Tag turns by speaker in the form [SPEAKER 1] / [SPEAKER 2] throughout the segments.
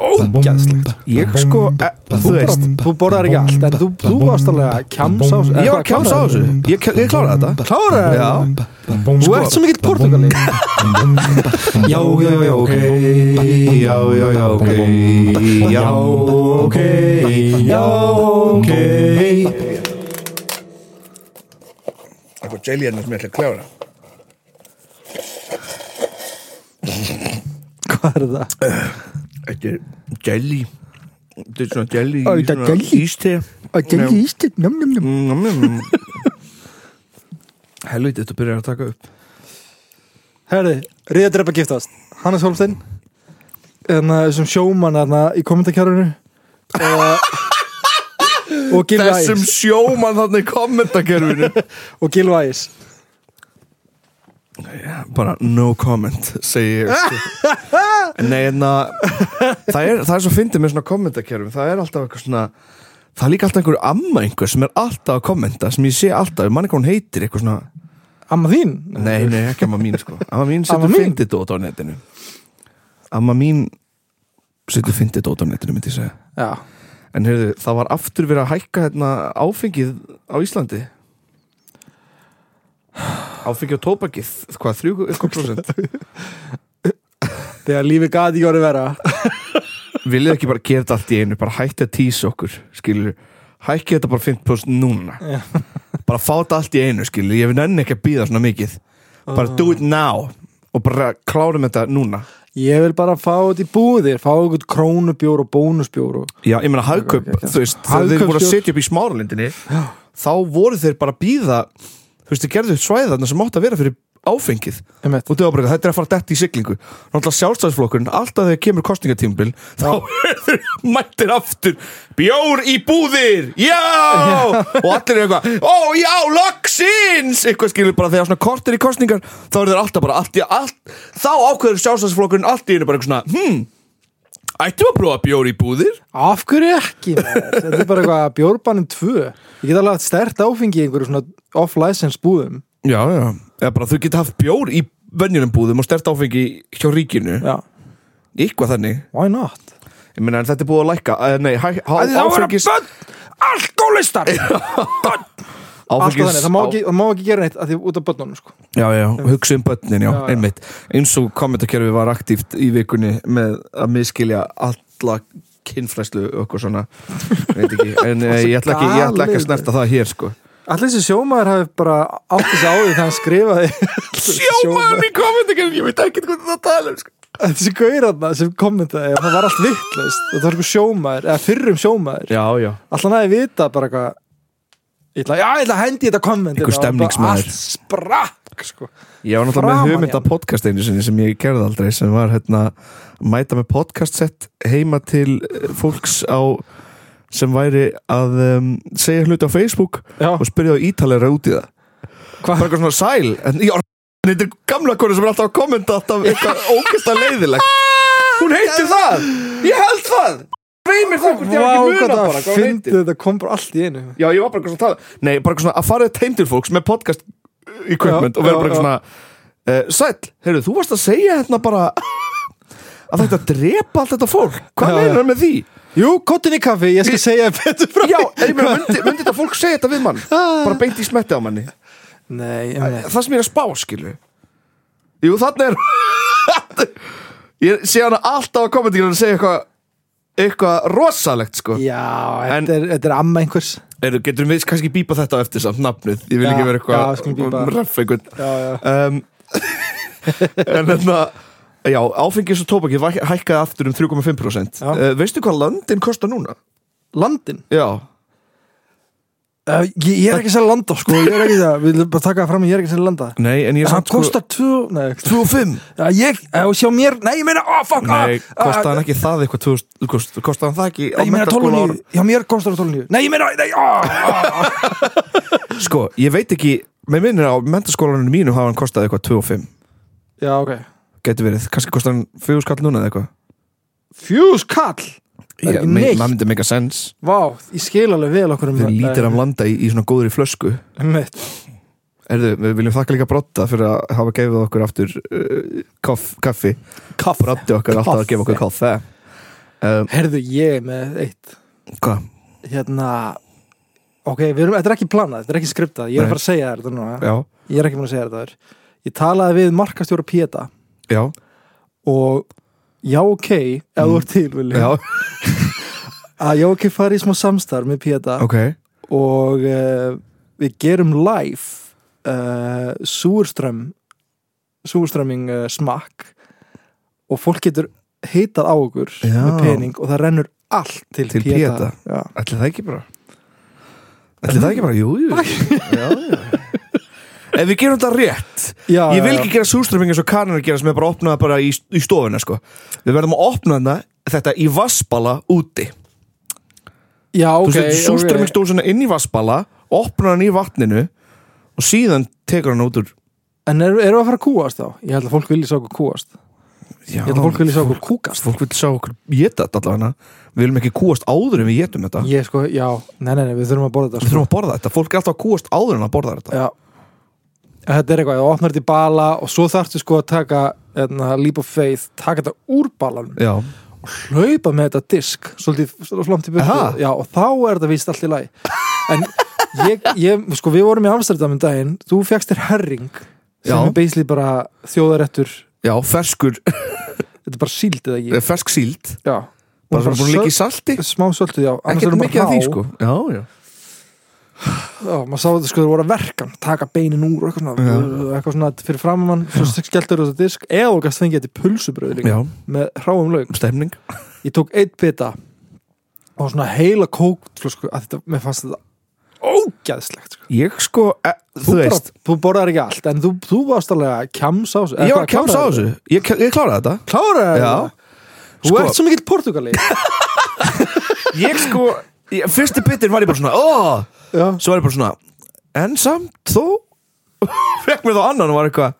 [SPEAKER 1] Ógæðslegt Ég sko, e, þú veist
[SPEAKER 2] Þú borðar ekki allt, en þú, þú varst alveg kjams á
[SPEAKER 1] Ég var að kjása á þessu. Ég, ég kláraði þetta.
[SPEAKER 2] Kláraði
[SPEAKER 1] Já.
[SPEAKER 2] Þú ert svo mikill portugali
[SPEAKER 1] Já, já, já, ok. Já, já, já, ok. Já, ok. Já, ok. Eitthvað hérna sem ég ætla að klára
[SPEAKER 2] Hvað er það?
[SPEAKER 1] Þetta er jelly. Þetta er svona jelly
[SPEAKER 2] Ó, þetta er jelly?
[SPEAKER 1] Íste.
[SPEAKER 2] Að jelly íst Njum, njum, njum
[SPEAKER 1] Helviti, þetta byrjar að taka upp.
[SPEAKER 2] Herði, Ríða drepa giftast. Hannes Holmstein Þannig að þessum sjómann þarna í kommentarkjárunu og, og Gilvi
[SPEAKER 1] Þessum
[SPEAKER 2] Æs
[SPEAKER 1] sjómann þannig í kommentakerfinu.
[SPEAKER 2] Og Gilvi Æs
[SPEAKER 1] bara no comment segi ég sko. Nei, en að það er, það er svo fyndið með svona kommentakerfum. Það er alltaf eitthvað svona það er líka alltaf einhverju amma einhver sem er alltaf að kommenta sem ég sé alltaf, mann eitthvað hún heitir eitthvað svona,
[SPEAKER 2] Amma þín?
[SPEAKER 1] nei, nei, ekki amma mín sko. Amma mín setur fyndið dót á netinu. Amma mín setur fyndið dót á netinu myndi ég segja.
[SPEAKER 2] Já.
[SPEAKER 1] En heyrðu, það var aftur verið að hækka hérna, áfengið á Íslandi áfengið og tópakið hvað, 3%?
[SPEAKER 2] Þegar lífi gati ekki orðið vera
[SPEAKER 1] viljið ekki bara gera þetta allt í einu bara hætti að tísa okkur skilur, hækki þetta bara 50% núna.
[SPEAKER 2] Já.
[SPEAKER 1] bara fá þetta allt í einu skilur, ég vil nenni ekki að býða svona mikið. Bara do it now og bara klárum þetta núna.
[SPEAKER 2] Ég vil bara fá þetta í búðir Fá eitthvað krónubjór og bónusbjór og...
[SPEAKER 1] já, ég
[SPEAKER 2] ok, ok.
[SPEAKER 1] þú veist þegar þeir voru að setja upp í smáralindinni þá voru þeir bara býða þú veist, þeir gerðu svæðarna sem átt að vera fyrir áfengið.
[SPEAKER 2] Einmitt.
[SPEAKER 1] og bara, þetta er að fara dætt í siglingu. Náttúrulega sjálfstæðisflokkurinn, alltaf þegar kemur kostningatímbil þá mættir aftur. Bjór í búðir já, og allir er eitthvað ó já, loksins! Eitthvað skilur bara þegar svona kortir í kostningar þá er þeir alltaf bara allt í allt þá ákveður sjálfstæðisflokkurinn allt í einu bara eitthvað svona hmm, ættum að prófa bjór í búðir?
[SPEAKER 2] Af hverju ekki? maður? Þetta er bara eitthvað bjórbannin tvö. Ég get alveg haft stert áfengi í einhverju svona off-license búðum.
[SPEAKER 1] Já, já, eða bara þú geta haft bjór í venjunum búðum og stert áfengi hjá ríkinu.
[SPEAKER 2] Já,
[SPEAKER 1] eitthvað þannig.
[SPEAKER 2] Why not?
[SPEAKER 1] Ég meina en þetta er búið að lækka uh, Nei, hæ, há,
[SPEAKER 2] Það var að
[SPEAKER 1] áfengis
[SPEAKER 2] bönn Alkoholistar Bönn Alltaf þannig, það má ekki, gera neitt að því út af bönnunum sko.
[SPEAKER 1] Já, já, hugsa um börnin, já,
[SPEAKER 2] Já,
[SPEAKER 1] einmitt. Eins og kommentakerfi var aktíft í vikunni með að miskilja alla og eitthvað svona. Veit ekki, en uh, ég ætla ekki, ég ætla ekki að snerta það hér sko.
[SPEAKER 2] Allir þessi sjómaður hafi bara átt þessi á því þegar hann skrifaði
[SPEAKER 1] Sjómann í kommentakerfi, ég veit ekki hvað það tala um sko.
[SPEAKER 2] Þessi gaurarna sem kommentaði og það var allt vittlust það var sko sjómaður eða fyrrum sjómaður.
[SPEAKER 1] Já, já,
[SPEAKER 2] Alltaf hann hafi vita bara eitthvað Ég ætla, já, ég ætla að hendi þetta komment
[SPEAKER 1] Einhver stemningsmaður.
[SPEAKER 2] Allt sprakk sko.
[SPEAKER 1] ég var náttúrulega
[SPEAKER 2] Framan
[SPEAKER 1] með
[SPEAKER 2] í
[SPEAKER 1] hugmynda
[SPEAKER 2] hann.
[SPEAKER 1] podcast einu sinni sem ég gerði aldrei sem var hérna mæta með podcast sett heima til eh, fólks á sem væri að um, segja hluti á Facebook
[SPEAKER 2] Já,
[SPEAKER 1] og spyrja á ítalera út í það
[SPEAKER 2] Hva?
[SPEAKER 1] bara eitthvað svona sæl en já, þetta er gamla konu sem er alltaf að kommenta alltaf eitthvað ógæsta leiðilegt hún heitir það, ég held það veimir það hvort ég hef ekki muna
[SPEAKER 2] það
[SPEAKER 1] bara hvað hún heitir
[SPEAKER 2] þetta kom bara allt í einu.
[SPEAKER 1] Já, ég var bara eitthvað svona að tala nei, bara eitthvað svona að fara heim til fólks með podcast equipment
[SPEAKER 2] Já,
[SPEAKER 1] og vera bara eitthvað svona uh, sæl, heyrðu, þú varst að segja hérna bara að þetta drepa allt þetta fólk. Hvað meinar
[SPEAKER 2] já.
[SPEAKER 1] með því?
[SPEAKER 2] Jú, kottin í kaffi, ég skal segja betur frá
[SPEAKER 1] Já, ég meina, myndi, myndi þetta fólk segja þetta við mann? Bara beint í smetti á manni?
[SPEAKER 2] Nei, ég meina
[SPEAKER 1] það sem ég er að spá, skilu Jú, þannig er Ég sé hana alltaf á kommentinginu að segja eitthvað eitthvað rosalegt, sko.
[SPEAKER 2] Já,
[SPEAKER 1] En-
[SPEAKER 2] þetta er, þetta er amma einhvers.
[SPEAKER 1] Eru, Getur við kannski bípa þetta á eftir samt nafnið? Ég vil
[SPEAKER 2] Já,
[SPEAKER 1] ekki vera
[SPEAKER 2] já, skulum bípa.
[SPEAKER 1] eitthvað ref einhvern.
[SPEAKER 2] Já, já.
[SPEAKER 1] Um, En þarna Já, áfengis og tóbakið væ- hækkaði aftur um 3,5%
[SPEAKER 2] Já.
[SPEAKER 1] uh, Veistu hvað landin kostar núna?
[SPEAKER 2] Landin?
[SPEAKER 1] Já,
[SPEAKER 2] uh, ég, ég er ekki að selja landa, sko Ég er ekki það, við viljum bara taka það fram Ég er ekki að selja landa
[SPEAKER 1] nei, en ég er samt sko
[SPEAKER 2] kostar tvö Nei,
[SPEAKER 1] 2,5
[SPEAKER 2] Já, ég, sjá mér, nei, ég meina, oh, fuck
[SPEAKER 1] Nei,
[SPEAKER 2] ah,
[SPEAKER 1] kostaði
[SPEAKER 2] ah,
[SPEAKER 1] hann ekki það eitthvað 2000 kost- Kostaði hann það ekki á
[SPEAKER 2] 12 Já, mér kostar það 12 Nei, ég meina, nei, ah, ah.
[SPEAKER 1] Sko, ég veit ekki Með minnir á mentaskólaninu mínu hafa hann kostað eitthvað 2 og 5
[SPEAKER 2] Já, ok.
[SPEAKER 1] Gæti verið, kannski kostar hann 4 skall núna eða eitthvað.
[SPEAKER 2] Fjús kall Það er ekki neitt.
[SPEAKER 1] Það myndi mega sens
[SPEAKER 2] Vá, ég skil alveg vel okkur um
[SPEAKER 1] Þeir lítir af landa í, í svona góðri flösku.
[SPEAKER 2] Mitt
[SPEAKER 1] Erðu, við viljum þakka líka brotta fyrir að hafa gefið okkur aftur uh, kaff, kaffi.
[SPEAKER 2] Kaff
[SPEAKER 1] Brotti okkar alltaf að gefa okkur kaffi um,
[SPEAKER 2] Herðu, ég með eitt.
[SPEAKER 1] Hvað?
[SPEAKER 2] Hérna Ok, við erum, þetta er ekki planað, þetta er ekki skriptað. Ég er
[SPEAKER 1] Nei.
[SPEAKER 2] að fara að segja þér þetta núna.
[SPEAKER 1] Já,
[SPEAKER 2] Ég er ekki búin að segja þetta þér Ég talaði við markastjóra Péta
[SPEAKER 1] já,
[SPEAKER 2] Og já, ok, ef þú ert til, Vilja Að já, ok, fara í smá samstarf með Péta
[SPEAKER 1] ok.
[SPEAKER 2] Og uh, við gerum live uh, Súrström Súrströmming uh, smakk. Og fólk getur hitað á okkur
[SPEAKER 1] Já.
[SPEAKER 2] með pening og það rennur allt til,
[SPEAKER 1] Til.
[SPEAKER 2] Já.
[SPEAKER 1] Ætli það ekki bara? Ætli það ekki bara, jú, jú. Já, já Ef við gerum þetta rétt
[SPEAKER 2] Já,
[SPEAKER 1] Ég vil ekki gera súströmming eins og kannar gera sem er bara að opna það bara í, í stofuna sko. Við verðum að opna þetta, þetta í vassbala úti.
[SPEAKER 2] Já,
[SPEAKER 1] Þú
[SPEAKER 2] ok,
[SPEAKER 1] setur
[SPEAKER 2] ok.
[SPEAKER 1] súströmmingsdósuna inn í vassbala opna hann í vatninu og síðan tekur hann út úr
[SPEAKER 2] En erum er við að fara að kúast þá? Ég held að fólk vilja sjá okkur kúast
[SPEAKER 1] Já,
[SPEAKER 2] Ég held að fólk vilja sjá okkur kúkast
[SPEAKER 1] fólk vil sjá okkur geta þetta allavega. Við viljum ekki kúast áður en við getum þetta.
[SPEAKER 2] Ég sko, já, nei, nei, nei, við þurfum að borða þetta
[SPEAKER 1] Við þurfum að borða þetta, fólk er alltaf að kúast áður en að borða þetta.
[SPEAKER 2] Já Þetta er eitthvað, þú opnar þetta í bala og svo þarftu sko að taka leap of faith, taka þetta úr balanum
[SPEAKER 1] Já,
[SPEAKER 2] og hlaupa með þetta disk svolítið slámt í byrju og þá er þetta víst allt í lagi. En ég, ég, sko, við vorum í Amsterdam um daginn, þú fegst þér herring sem
[SPEAKER 1] Já.
[SPEAKER 2] er basically bara þjóðarettur
[SPEAKER 1] já, ferskur.
[SPEAKER 2] Þetta er bara síld eða ekki?
[SPEAKER 1] Fersk síld. Bara
[SPEAKER 2] Og
[SPEAKER 1] svona búin að líka í salti.
[SPEAKER 2] Smá söldu, já. Er
[SPEAKER 1] Ekkert
[SPEAKER 2] bara
[SPEAKER 1] mikið af því sko. Já, já
[SPEAKER 2] Já, maður sá þetta sko, það voru að verkan taka beinin úr og eitthvað svona, eitthvað svona fyrir fram að mann, svo skelltur þetta disk eða þú gæst fengið þetta í pulsubröð líka
[SPEAKER 1] Já,
[SPEAKER 2] með hráum laug.
[SPEAKER 1] Stemning.
[SPEAKER 2] Ég tók eitt bita og svona heila kóktflösku að þetta, mér fannst þetta ógæðslegt sko.
[SPEAKER 1] Ég sko, e, þú,
[SPEAKER 2] þú, bara,
[SPEAKER 1] veist
[SPEAKER 2] þú borðar ekki allt en þú, þú varst alveg að kjams á þessu
[SPEAKER 1] Ég var að kjása á þessu. Ég, ég kláraði þetta.
[SPEAKER 2] Kláraði
[SPEAKER 1] Já.
[SPEAKER 2] þetta þú
[SPEAKER 1] Sko-
[SPEAKER 2] ert svo mikill portugali
[SPEAKER 1] Ég sko, ég, fyrsti bitin var ég bara svona Óh,
[SPEAKER 2] já,
[SPEAKER 1] svo var ég bara svona En samt þó? Fekk mér þá annan og var eitthvað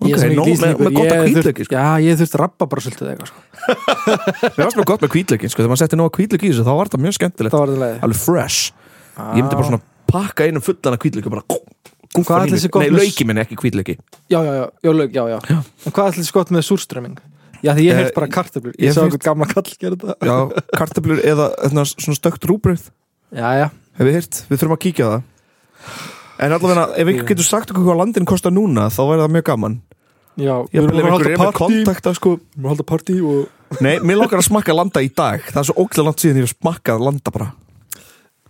[SPEAKER 2] Ég
[SPEAKER 1] Ok,
[SPEAKER 2] er svo
[SPEAKER 1] nóg með,
[SPEAKER 2] Íslendingur,
[SPEAKER 1] með gott
[SPEAKER 2] ég
[SPEAKER 1] að
[SPEAKER 2] þurft-
[SPEAKER 1] kvítlöki sko.
[SPEAKER 2] já, ég þurfti rappa bara svolítið eitthvað sko.
[SPEAKER 1] Mér varst mér gott með kvítlökin sko. Þegar maður setti nóg kvítlöki í þessu þá var þetta mjög skemmtilegt.
[SPEAKER 2] Það var þetta leið
[SPEAKER 1] Alveg fresh. Ég myndi bara svona pakka einum fullan af kvítlöki bara gúffa
[SPEAKER 2] Hvað
[SPEAKER 1] í
[SPEAKER 2] ætli sé gott
[SPEAKER 1] Nei,
[SPEAKER 2] með-
[SPEAKER 1] lauki minn ekki kvítlöki
[SPEAKER 2] já, já, já, já, laug, já, já. en hvað ætli þessi gott með súrströmming já, því ég
[SPEAKER 1] Eh,
[SPEAKER 2] heilt bara kartöflur.
[SPEAKER 1] Ég
[SPEAKER 2] ég sá eitthvað gamla kall gera þetta.
[SPEAKER 1] Já, kartöflur eða þarna svona stökt rúbröð
[SPEAKER 2] já, já,
[SPEAKER 1] Hef við hýrt, við þurfum að kíkja á það. En allavega, ef einhver getur sagt okkur hvað landin kostar núna þá væri það mjög gaman.
[SPEAKER 2] Já
[SPEAKER 1] Ég
[SPEAKER 2] við
[SPEAKER 1] vil
[SPEAKER 2] erum að halda partí. við
[SPEAKER 1] kontakta sko.
[SPEAKER 2] Erum að halda partí og
[SPEAKER 1] Nei, mér langar að smakka landa í dag. Það er svo ógæðlega langt síðan ég hef smakkað landa bara.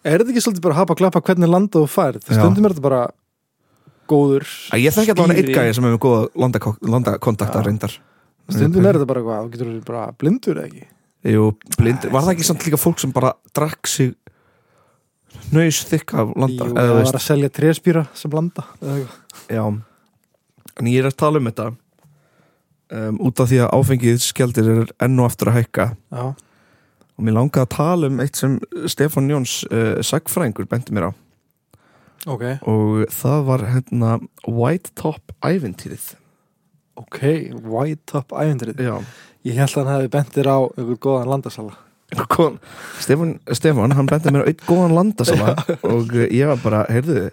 [SPEAKER 2] Er þetta ekki svolítið bara að hafa að klappa hvernig landa þú færð? Stundum er þetta bara góður
[SPEAKER 1] Æ, Ég þekki allavega einn gæði sem hefur góða landako- landakontakta
[SPEAKER 2] Já.
[SPEAKER 1] reyndar
[SPEAKER 2] stundum er þetta bara eitthvað, þú getur verið bara blindur eða ekki?
[SPEAKER 1] Jú, blind Var það ekki samt líka fólk sem bara drakk sig Nöys þykka af landa
[SPEAKER 2] Jú, það var að selja tréspýra sem landa.
[SPEAKER 1] Já. En ég er að tala um þetta um, út af því að áfengið skjaldir er enn og aftur að hækka.
[SPEAKER 2] Já,
[SPEAKER 1] og mér langaði að tala um eitt sem Stefán Jóns uh, sagfræðingur benti mér á.
[SPEAKER 2] Ok,
[SPEAKER 1] og það var hérna White Top ævintýrið
[SPEAKER 2] ok white top ævindrið
[SPEAKER 1] Já.
[SPEAKER 2] Ég held að hann hefði bentir á einhver góðan landasala.
[SPEAKER 1] Kom, Stefán, Stefán, hann benti mér á einn góðan landasala og ég var bara, heyrðu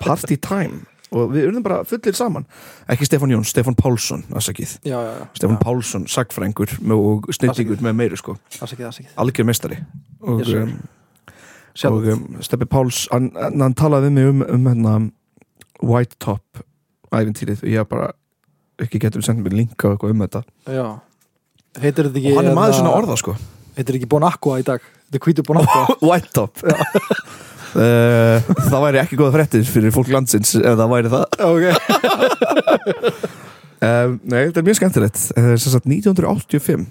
[SPEAKER 1] party time. Og við urðum bara fullir saman. Ekki Stefán Jóns, Stefán Pálsson afsakið,
[SPEAKER 2] já, já,
[SPEAKER 1] Pálsson sagfræðingur með- og snillingur með meiri sko. Algjör mestari og,
[SPEAKER 2] Yes,
[SPEAKER 1] um, og um, Steppi Páls hann, hann talaði við mig um, um hérna, White Top ævintýrið. Og ég bara ekki getur sendt mér linka og eitthvað um þetta.
[SPEAKER 2] Já. Heitir þetta ekki
[SPEAKER 1] og hann er maður
[SPEAKER 2] hérna,
[SPEAKER 1] svona orða sko.
[SPEAKER 2] Heitir ekki Bon Aqua í dag? Þetta er hvítu Bon Aqua.
[SPEAKER 1] White Top. Uh, það væri ekki góða fréttir fyrir fólk landsins ef það væri það.
[SPEAKER 2] Ok,
[SPEAKER 1] uh, Nei, þetta er mjög skemmtilegt. Uh, sagt 1985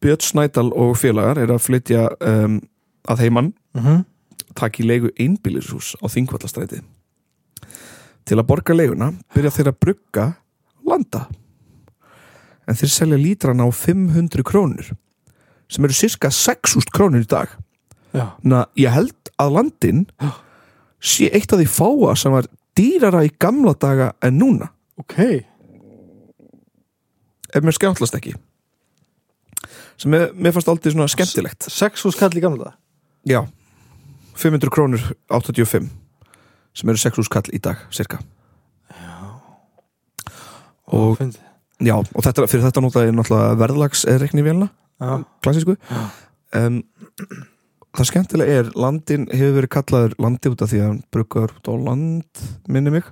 [SPEAKER 1] Björn Snædal og félagar er að flytja um, að heimann
[SPEAKER 2] mhm.
[SPEAKER 1] Taki leigu einbýlishús á Þingvallastræti til að borga leiguna byrja þeir að brugga landa. En þeir selja lítrana á 500 krónur sem eru cirka 6.000 krónur í dag.
[SPEAKER 2] Já,
[SPEAKER 1] Na, ég held að landin sé eitt af því fáa sem var dýrara í gamla daga en núna.
[SPEAKER 2] Ok.
[SPEAKER 1] Ef mér skjáttlast ekki. Sem mér, mér fannst aldrei svona skemmtilegt.
[SPEAKER 2] Sex hús kall í gamla dag
[SPEAKER 1] já, 500 krónur 85 sem eru 6 skall í dag, cirka. Og,
[SPEAKER 2] Fyndi.
[SPEAKER 1] já, og þetta, fyrir þetta notaði náttúrulega verðlags reikni vélina,
[SPEAKER 2] Já,
[SPEAKER 1] klassísku um, það skemmtilega er landin hefur verið kallaður landi út af því að hann bruggar út á land minni mig,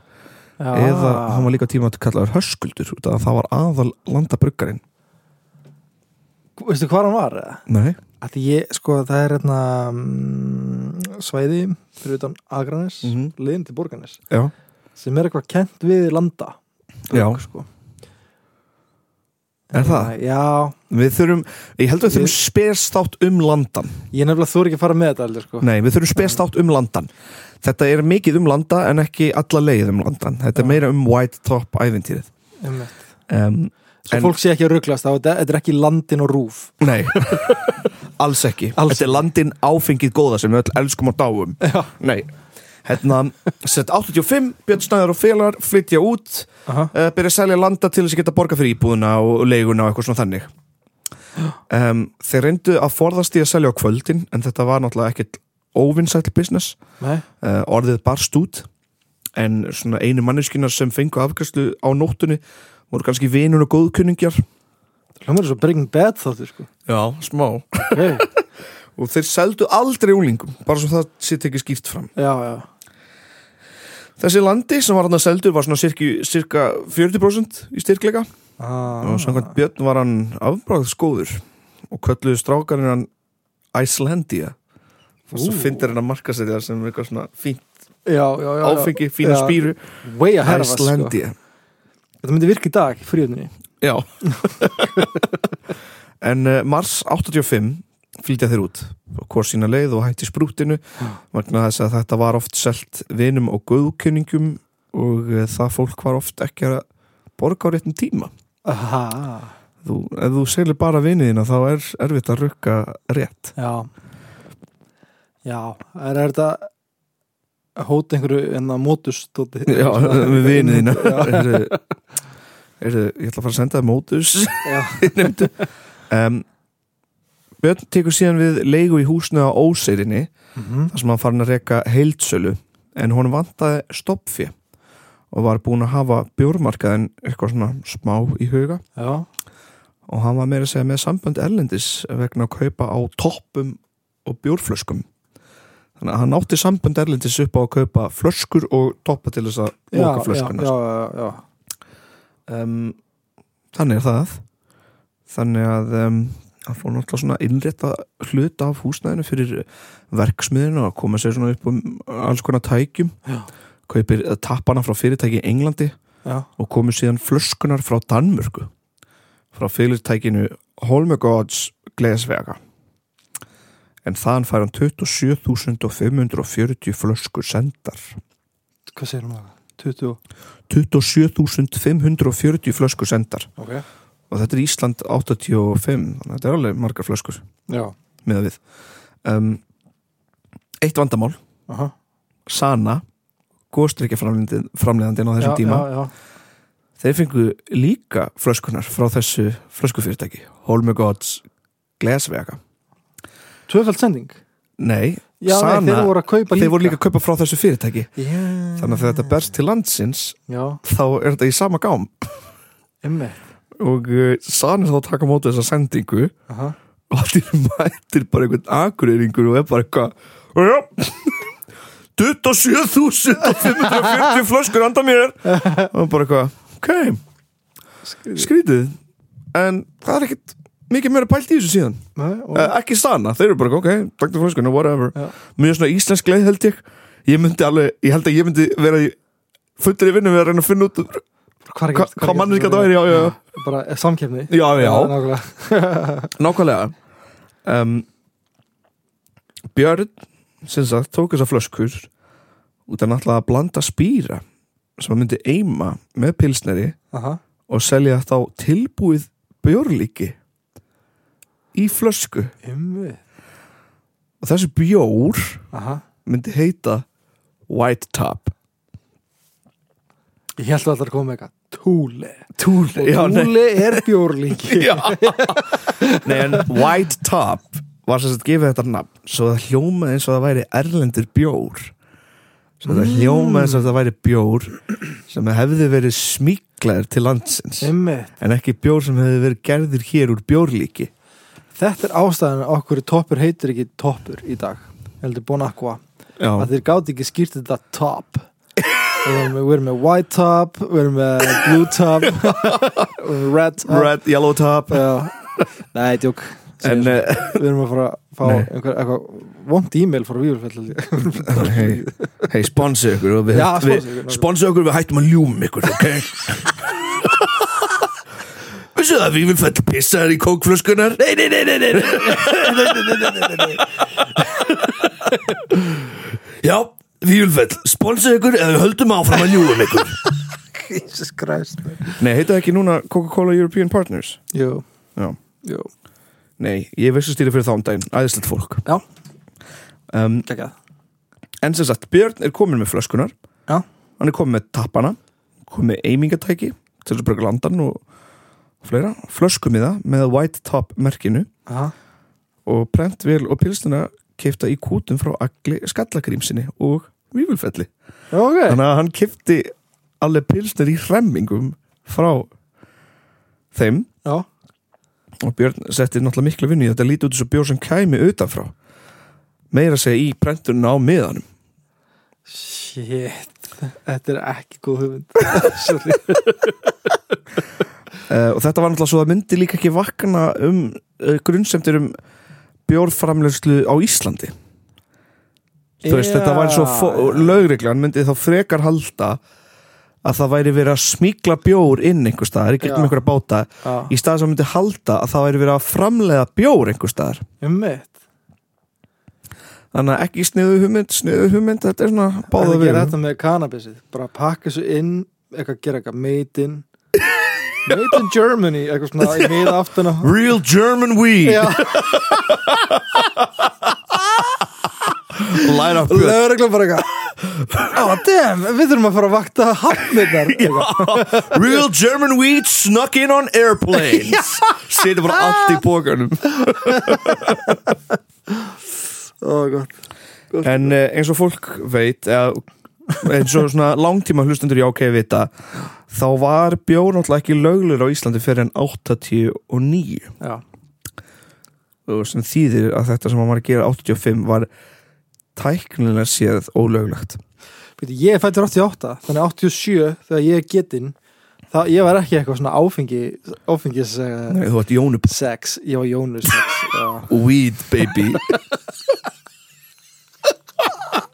[SPEAKER 2] já.
[SPEAKER 1] eða hann var líka tíma að kallaður höskuldur út af að það var aðal landabruggarinn.
[SPEAKER 2] Veistu hvað hann var?
[SPEAKER 1] nei,
[SPEAKER 2] Að ég, sko, það er hérna mm, svæði fyrir utan Akranes, mm
[SPEAKER 1] Mhm.
[SPEAKER 2] liðin til Borganes
[SPEAKER 1] já,
[SPEAKER 2] sem er eitthvað kent við landa
[SPEAKER 1] Já.
[SPEAKER 2] sko.
[SPEAKER 1] Er það?
[SPEAKER 2] Já,
[SPEAKER 1] við þurfum ég held að við þurfum spestátt um landan
[SPEAKER 2] ég nefnilega þóri ekki að fara með þetta allir, sko.
[SPEAKER 1] Nei, við þurfum spestátt um landan Þetta er mikið um landa en ekki alla leið um landan Þetta er
[SPEAKER 2] Já.
[SPEAKER 1] meira um White Top ævintýrið
[SPEAKER 2] Einmitt.
[SPEAKER 1] um,
[SPEAKER 2] Svo
[SPEAKER 1] En-
[SPEAKER 2] fólk sé ekki að rugglast á þetta, þetta er ekki landin og rúf.
[SPEAKER 1] Nei, alls ekki.
[SPEAKER 2] Alls
[SPEAKER 1] Þetta er landin áfengið góða sem við öll elskum og dáum.
[SPEAKER 2] Já.
[SPEAKER 1] Nei, hérna sett 85, Björn Snæður og félagar flytja út, uh, byrja að selja landa til þess að geta borga fyrir íbúðuna og leiguna og eitthvað svona þannig. Um, Þeir reyndu að forðast í að selja á kvöldin en þetta var náttúrulega ekkert óvinnsæll business. Uh, orðið barst út en svona einu manneskinar sem fengu afgræslu á nóttunni voru kannski vinur og góðkunningjar
[SPEAKER 2] hljómar er svo Breaking Bad þáttur, sko.
[SPEAKER 1] Já, smá
[SPEAKER 2] Okay.
[SPEAKER 1] og þeir seldu aldrei úlingum bara svo það sitt ekki skýrt fram
[SPEAKER 2] já, já.
[SPEAKER 1] Þessi landi sem var hann að seldu var svona cirka, cirka 40% í styrkleika
[SPEAKER 2] Ah.
[SPEAKER 1] og samkvæmt Björn var hann afbráðskóður og kölluðu strákarinn hann Icelandia og svo fyndir hann að marka sér það sem eitthvað svona fínt
[SPEAKER 2] Já, já, já. já.
[SPEAKER 1] áfengi, fína spýru
[SPEAKER 2] Way Þetta myndi virka í dag, fríöfninni.
[SPEAKER 1] Já En uh, mars 85 flytja þeir út og hvort sína leið og hætti sprútinu vegna þess að þetta var oft selt vinum og guðkunningum og uh, það fólk var oft ekki að borga á réttum tíma
[SPEAKER 2] Aha.
[SPEAKER 1] þú, ef þú selur bara viniðina þá er erfitt að rukka rétt
[SPEAKER 2] Já. Já, er er þetta að hóta einhverju en að mótust
[SPEAKER 1] Já,
[SPEAKER 2] Já,
[SPEAKER 1] er, er, Ég ætla að fara að senda það mótus.
[SPEAKER 2] Já.
[SPEAKER 1] um, Björn tekur síðan við leigu í húsinu á Óseirinni
[SPEAKER 2] Mhm.
[SPEAKER 1] þar sem hann farin að reka heildsölu en hún vantaði stoppfé og var búin að hafa bjórmarkaðin eitthvað svona smá í huga.
[SPEAKER 2] Já,
[SPEAKER 1] og hann var meira að segja með sambönd erlendis vegna að kaupa á toppum og bjórflöskum þannig að hann átti sambönd erlendis upp á að kaupa flöskur og toppa til þess að
[SPEAKER 2] já,
[SPEAKER 1] flöskunar
[SPEAKER 2] já, já, já.
[SPEAKER 1] um, þannig er það þannig að um, hann fór náttúrulega svona innrétta hluta af húsnæðinu fyrir verksmiðinu og koma sér svona upp um alls konar tækjum
[SPEAKER 2] Já.
[SPEAKER 1] kaupir eh, tappana frá fyrirtæki í Englandi
[SPEAKER 2] já.
[SPEAKER 1] og komur síðan flöskunar frá Danmörku frá fyrirtækinu Holmegods Gleðsvega en þaðan fær hann 27.540 flöskur sendar.
[SPEAKER 2] Hvað segir hún það? 20,
[SPEAKER 1] 27.540 flöskur sendar.
[SPEAKER 2] Ok.
[SPEAKER 1] Og þetta er Ísland 85 þannig að þetta er alveg margar flöskur
[SPEAKER 2] Já,
[SPEAKER 1] með við. Um, eitt vandamál.
[SPEAKER 2] Aha.
[SPEAKER 1] Sana góðstrykja framleiðandinn á þessum
[SPEAKER 2] já,
[SPEAKER 1] tíma
[SPEAKER 2] Já, já,
[SPEAKER 1] þeir fengu líka flöskunar frá þessu flöskufyrirtæki Holmegods Gleðsvega
[SPEAKER 2] Tvöfald sending?
[SPEAKER 1] Nei,
[SPEAKER 2] Já, nei,
[SPEAKER 1] Sana
[SPEAKER 2] þeir voru að kaupa líka
[SPEAKER 1] þeir voru líka. að kaupa frá þessu fyrirtæki.
[SPEAKER 2] Já,
[SPEAKER 1] þannig að þegar þetta berst til landsins
[SPEAKER 2] Já,
[SPEAKER 1] þá er þetta í sama gám. Og uh, Sana er þá að taka á móti þessa sendingu.
[SPEAKER 2] Aha.
[SPEAKER 1] Og allir mættir bara einhvern akureyringur og er bara eitthvað "Já, 27.540 flöskur anda mér. Og bara eitthvað ok, skrítið. en það er ekkit mikið meira pælt í þessu síðan.
[SPEAKER 2] Nei, og,
[SPEAKER 1] uh, ekki stana, þeir eru bara ok, til flöskuna, whatever.
[SPEAKER 2] Já.
[SPEAKER 1] mjög svona íslensk leið held ég. Ég myndi alveg, ég held að ég myndi vera í fullri vinnu við að reyna að finna út
[SPEAKER 2] Hvað,
[SPEAKER 1] hva, hvað manneskja það væri, já, já, já
[SPEAKER 2] Bara eh, samkefni
[SPEAKER 1] já, já,
[SPEAKER 2] nákvæmlega.
[SPEAKER 1] Nákvæmlega. Um, Björn sem sagt tók þessa flöskur út að náttúrulega að blanda spýra sem að myndi eima með pilsneri
[SPEAKER 2] Aha.
[SPEAKER 1] og selja þá tilbúið bjórlíki í flösku.
[SPEAKER 2] Emmi
[SPEAKER 1] og þessi bjór
[SPEAKER 2] Aha.
[SPEAKER 1] myndi heita White Top.
[SPEAKER 2] Ég held að það er komið eitthvað Túle
[SPEAKER 1] Túli, já,
[SPEAKER 2] Túle er bjórlíki.
[SPEAKER 1] Já. nei en White Top var sem sagt gefið þetta nafn svo það hljómaði eins og það væri erlendur bjór. Sem þetta hljóma eins og þetta væri bjór sem hefði verið smíklaður til landsins.
[SPEAKER 2] Einmitt.
[SPEAKER 1] en ekki bjór sem hefði verið gerður hér úr bjórlíki
[SPEAKER 2] Þetta er ástæðan að okkur toppur heitir ekki toppur í dag heldur Bon Aqua
[SPEAKER 1] Já,
[SPEAKER 2] að þeir gátt ekki skýrt þetta top. Við erum með, white top Við erum með blue top red top.
[SPEAKER 1] Red, yellow top.
[SPEAKER 2] Nei, djók.
[SPEAKER 1] En uh,
[SPEAKER 2] Við erum að fara að fá einhver, eitthvað vond e-mail frá Víurfell
[SPEAKER 1] hei, hei sponsi ykkur
[SPEAKER 2] sponsor ykkur.
[SPEAKER 1] við hættum að ljúm ykkur ok Vissu það að við vil fætt pissaðar í kókflöskunar Nei, nei, nei, nei, nei, nei. Já, við vil fætt sponsi ykkur eða við höldum áfram að ljúum ykkur.
[SPEAKER 2] Jesus Christ
[SPEAKER 1] Nei, heita ekki núna Coca-Cola European Partners?
[SPEAKER 2] Jú,
[SPEAKER 1] Já,
[SPEAKER 2] jú,
[SPEAKER 1] nei, ég veist að stýra fyrir þáum daginn. Æðislegt fólk.
[SPEAKER 2] Já.
[SPEAKER 1] um,
[SPEAKER 2] geggjað
[SPEAKER 1] En sem sagt, Björn er komin með flöskunar
[SPEAKER 2] Já.
[SPEAKER 1] Hann er komin með tappana komin með eimingatæki til þess að bröka landan og fleira flöskumiða með white top merkinu.
[SPEAKER 2] Aha.
[SPEAKER 1] og prentvél og pilstina keifta í kútum frá agli skallagrímsinni og vífulfelli
[SPEAKER 2] Ok,
[SPEAKER 1] þannig að hann keifti alveg pilsnir í hremmingum frá þeim.
[SPEAKER 2] Já,
[SPEAKER 1] og Björn setti náttúrulega mikla vinnu í þetta lítið út þessu bjór sem kæmi utanfrá. Meira segja í prentunum á miðanum.
[SPEAKER 2] Shit. Þetta er ekki góð hugmynd. Sorry
[SPEAKER 1] uh, og þetta var náttúrulega svo að myndi líka ekki vakna um uh, grunnsemtir um bjórframlegslu á Íslandi. Þú veist, þetta væri svo lögreglan myndi þá frekar halda að það væri verið að smíkla bjór inn einhver staðar, gegnum
[SPEAKER 2] Já.
[SPEAKER 1] einhverja báta
[SPEAKER 2] Já,
[SPEAKER 1] í stað sem myndi halda að það væri verið að framlega bjór einhver staðar.
[SPEAKER 2] Um mitt
[SPEAKER 1] þannig að ekki sniðu hugmynd, sniðu hugmynd þetta er svona
[SPEAKER 2] Það
[SPEAKER 1] báða við
[SPEAKER 2] þetta með kannabisið. Bara pakka þessu inn Eitthvað gera eitthvað in Made in Germany Eitthvað svona í miða aftana
[SPEAKER 1] Real German weed. Light up björn
[SPEAKER 2] lögreglan bara eitthvað Ó, damn, við þurfum að fara að vakta hafnirnar.
[SPEAKER 1] Real German weed snuck in on airplanes. Setið bara allt í bókanum
[SPEAKER 2] Ó, gott.
[SPEAKER 1] En uh, eins og fólk veit eða, eins og svona langtíma hlustendur í ákveði vita þá var bjór náttúrulega ekki löglur á Íslandi fyrir en 89
[SPEAKER 2] Já,
[SPEAKER 1] og sem þýðir að þetta sem var að gera 85 var tæknilega séð ólöglegt.
[SPEAKER 2] Ég fættur 88 Þannig 87 þegar ég er getinn þá ég var ekki eitthvað svona áfengi áfengis uh,
[SPEAKER 1] Nei, þú ert Jónu
[SPEAKER 2] sex, ég var Jónus sex.
[SPEAKER 1] Weed baby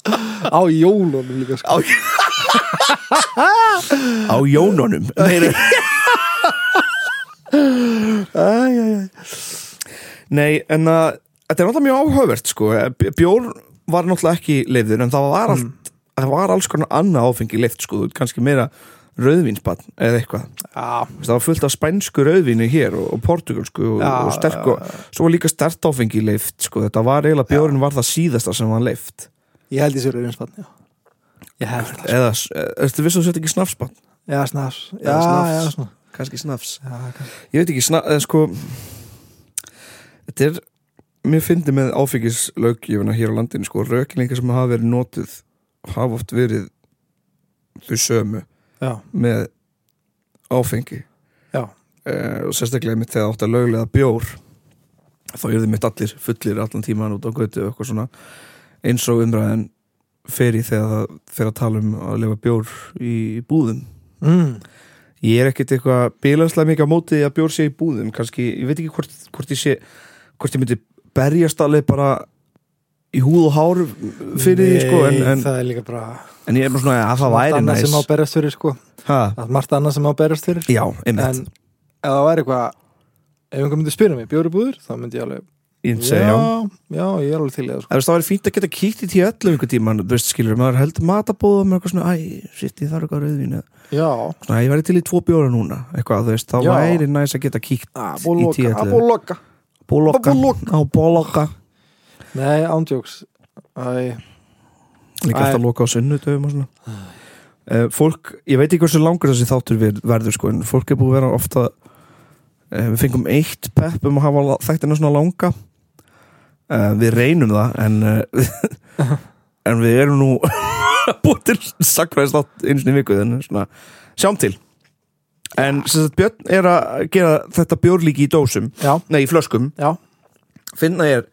[SPEAKER 2] á jólunum líka sko.
[SPEAKER 1] á, Jónunum Nei, en að þetta er náttúrulega mjög áhugavert sko. bjór var náttúrulega ekki leifður en það var, allt, það var alls konar annað áfengi leift sko, kannski meira rauðvínsbann eða eitthvað. Veist, það var fullt af spænsku rauðvínu hér og, og portugalsku og,
[SPEAKER 2] Já,
[SPEAKER 1] og sterk og svo var líka stert áfengi leift sko. þetta var eiginlega bjórin var það síðasta sem var leift
[SPEAKER 2] ég held ég sér rauðinspann já. Ég held það
[SPEAKER 1] eða, ertu viss að þú sett ekki snafsbann?
[SPEAKER 2] Já, snafs Já,
[SPEAKER 1] Já, snafs.
[SPEAKER 2] já, svona
[SPEAKER 1] kannski snafs
[SPEAKER 2] Já, kannski.
[SPEAKER 1] ég veit ekki, snafs, eða sko þetta er mér fyndi með áfengislaugjöfuna hér á landinu sko, röklingar sem hafa verið notuð hafa oft verið þau sömu
[SPEAKER 2] Já,
[SPEAKER 1] með áfengi
[SPEAKER 2] já,
[SPEAKER 1] uh, og sérstaklega mitt þegar átt að löglega bjór þá er þið mitt allir fullir allan tíman út á götu og eitthvað svona eins og umræðin fer í þegar það fer að tala um að lefa bjór í búðum.
[SPEAKER 2] Mm.
[SPEAKER 1] ég er ekkert eitthvað bilanslega mikið á móti því að bjór sé í búðum. Kannski, ég veit ekki hvort, hvort ég sé hvort ég myndi berjast alveg bara í húð og hár fyrir því sko en, en,
[SPEAKER 2] það er líka bara
[SPEAKER 1] en ég er bara svona að það
[SPEAKER 2] margt
[SPEAKER 1] væri
[SPEAKER 2] annað sem á
[SPEAKER 1] næs
[SPEAKER 2] berast fyrir sko. Margt annað sem á berast fyrir.
[SPEAKER 1] Já,
[SPEAKER 2] En ef það væri eitthvað Ef einhver myndi spyrja mig bjóri búður Þá myndi ég alveg
[SPEAKER 1] ég segi já
[SPEAKER 2] já, ég er alveg til í það sko.
[SPEAKER 1] Það væri fínt að geta kíkt í tíu öllu einhver tíma, þú veist, skilur, maður heldur matabóða með eitthvað svona, æ, shit, ég þarf eitthvað rauðvín
[SPEAKER 2] Já,
[SPEAKER 1] svona, ég væri til í tvo bjóra núna, eitthvað, þú veist, þá
[SPEAKER 2] Já.
[SPEAKER 1] væri næs að geta kíkt í tíu öllu.
[SPEAKER 2] Aboloka
[SPEAKER 1] Bólokka,
[SPEAKER 2] Abólokka.
[SPEAKER 1] bólokka
[SPEAKER 2] Nei, ándjóks
[SPEAKER 1] Líka að loka á sunnudöfum og svona. Uh, Fólk, ég veit ekki hversu langur þessi þáttur ver- verður, sko, en fólk er búið að vera ofta uh, Við fengum eitt pepp um að hafa þættina svona langa uh, Við reynum það, en uh, en við erum nú búa til sakfræðist átt einu sinni í viku þannig svona, sjáum til. En sagt, Björn er að gera þetta bjórlíki í dósum
[SPEAKER 2] Já,
[SPEAKER 1] nei, í flöskum.
[SPEAKER 2] Já,
[SPEAKER 1] finna ég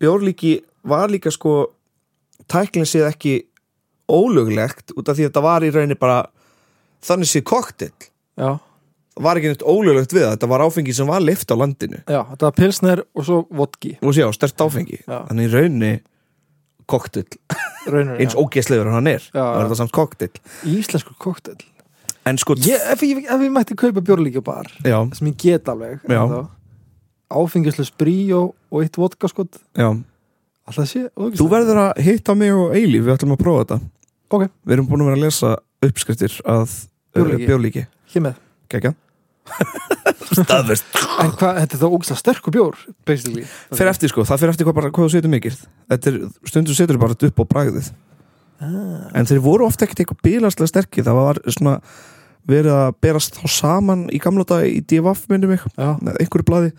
[SPEAKER 1] bjórlíki var líka sko tæklinn séð ekki ólöglegt út af því að þetta var í rauninni bara þannig séð koktill var ekki neitt ólöglegt við það. Þetta var áfengi sem var lift á landinu.
[SPEAKER 2] Já, þetta var pilsner og svo vodki.
[SPEAKER 1] Og sjá, stert áfengi.
[SPEAKER 2] Já.
[SPEAKER 1] þannig í rauninni koktill
[SPEAKER 2] Raunir,
[SPEAKER 1] eins ógeðslegur en hann er.
[SPEAKER 2] Já,
[SPEAKER 1] það var
[SPEAKER 2] já.
[SPEAKER 1] þetta samt koktill
[SPEAKER 2] Íslenskur koktel
[SPEAKER 1] en sko,
[SPEAKER 2] ég, ef, ég, ef ég mætti kaupa bjórlíkja bar
[SPEAKER 1] já,
[SPEAKER 2] sem ég get alveg
[SPEAKER 1] Já.
[SPEAKER 2] áfengislu sprí og, og eitt vodka skot
[SPEAKER 1] já.
[SPEAKER 2] alltaf sé
[SPEAKER 1] þú verður að hitta mig og Eilíf við ætlum að prófa þetta.
[SPEAKER 2] Ok.
[SPEAKER 1] við erum búin að vera að lesa uppskriftir að
[SPEAKER 2] Bjórlíki.
[SPEAKER 1] bjórlíki.
[SPEAKER 2] Hér með.
[SPEAKER 1] Kekja Staðvest
[SPEAKER 2] en hvað, þetta er þá ógsta sterkur bjór basically.
[SPEAKER 1] Fyrir eftir sko, það fyrir eftir hvað, bara, hvað þú setur mikið. Þetta er, stundum setur bara þetta upp á bragðið.
[SPEAKER 2] Ah,
[SPEAKER 1] En þeir voru ofta ekkert eitthvað bílarslega sterkir. Það var svona verið að berast þá saman í gamla dag í DFF
[SPEAKER 2] já,
[SPEAKER 1] með einhverju blaði.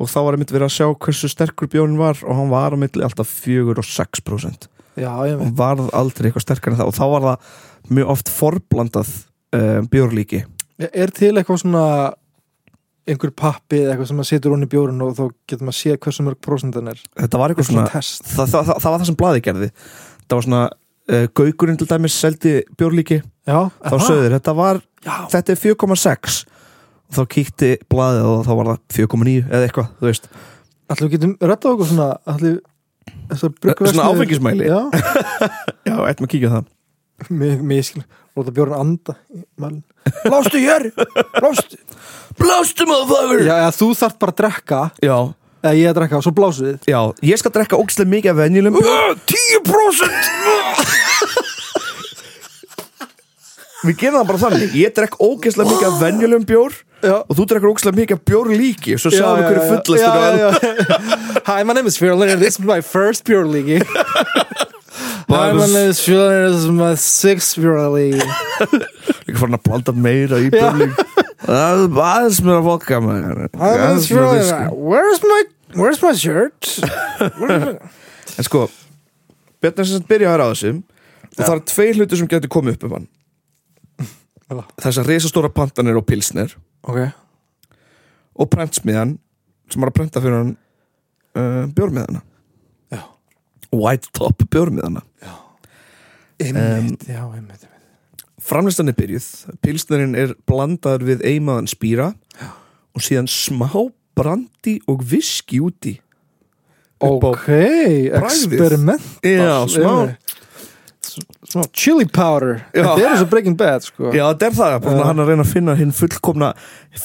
[SPEAKER 1] Og þá var einmitt verið að sjá hversu sterkur bjórn var og hann var á milli alltaf 4 og 6%
[SPEAKER 2] já, ég
[SPEAKER 1] og varð aldrei eitthvað sterkar en það. Og þá var það mjög oft forblandað uh, bjórlíki
[SPEAKER 2] er til eitthvað svona einhver pappi eða eitthvað sem maður setur onni bjórun og þá getur maður séð hversu mörg prósentan er?
[SPEAKER 1] Þetta var eitthvað
[SPEAKER 2] svona
[SPEAKER 1] svona það, það, það, það var það sem blaði gerði. Það var svona uh, gaugurinn til dæmis seldi bjórlíki,
[SPEAKER 2] já,
[SPEAKER 1] þá sögður þetta var,
[SPEAKER 2] já,
[SPEAKER 1] þetta er 4,6 og þá kíkti blaðið og þá var það 4,9 eða eitthvað, þú veist.
[SPEAKER 2] Allir við getum rettað okkur svona þessar bryggverksmiðjur-
[SPEAKER 1] Svona áfengismæli?
[SPEAKER 2] já,
[SPEAKER 1] já, ættum að kíkja það.
[SPEAKER 2] Mér, mér skil Lóta bjórn anda í mælinn Blástu hér, blástu
[SPEAKER 1] Blástu maður
[SPEAKER 2] Já, eða þú þarft bara að drekka.
[SPEAKER 1] Já,
[SPEAKER 2] Eða ég að drekka og svo blásið þið.
[SPEAKER 1] Já, ég skal drekka ógislega mikið af venjulegum bjór. 10% Við gerum það bara þannig. Ég drekk ógislega mikið af venjulegum bjór
[SPEAKER 2] Já.
[SPEAKER 1] og þú drekkur ógislega mikið af bjór líki svo sjáum við hverju fullast
[SPEAKER 2] já, já, já. Hi, my name is Fjörlin and this is my first Pure League Name is this is my sixth Pure League
[SPEAKER 1] Ekki farin að blanda meira í björling aðeins mér að vodka Aðeins meira
[SPEAKER 2] Fjörlin
[SPEAKER 1] whisky.
[SPEAKER 2] Where's my, where's my shirt? Where's my...
[SPEAKER 1] En sko Björn er sem sagt byrjaður á þessu og það er tvei hluti sem getur komið upp um hann. Þessar risastóra pantanir og pilsnir
[SPEAKER 2] Ok.
[SPEAKER 1] Og prentsmiðan sem var að prenta fyrir hann uh, bjórmiðana
[SPEAKER 2] Já.
[SPEAKER 1] White Top bjórmiðana
[SPEAKER 2] Einmitt, já, einmitt, einmitt.
[SPEAKER 1] Framlistan er byrjuð. Pilsnerinn er blandaður við eimaðan spýra og síðan smá brandi og viski úti.
[SPEAKER 2] Ok,
[SPEAKER 1] bragðið.
[SPEAKER 2] experiment
[SPEAKER 1] Já, smá
[SPEAKER 2] Smá chili powder. Þetta er og Breaking Bad, sko.
[SPEAKER 1] Já, þetta er það,
[SPEAKER 2] Já.
[SPEAKER 1] hann að reyna að finna hinn fullkomna,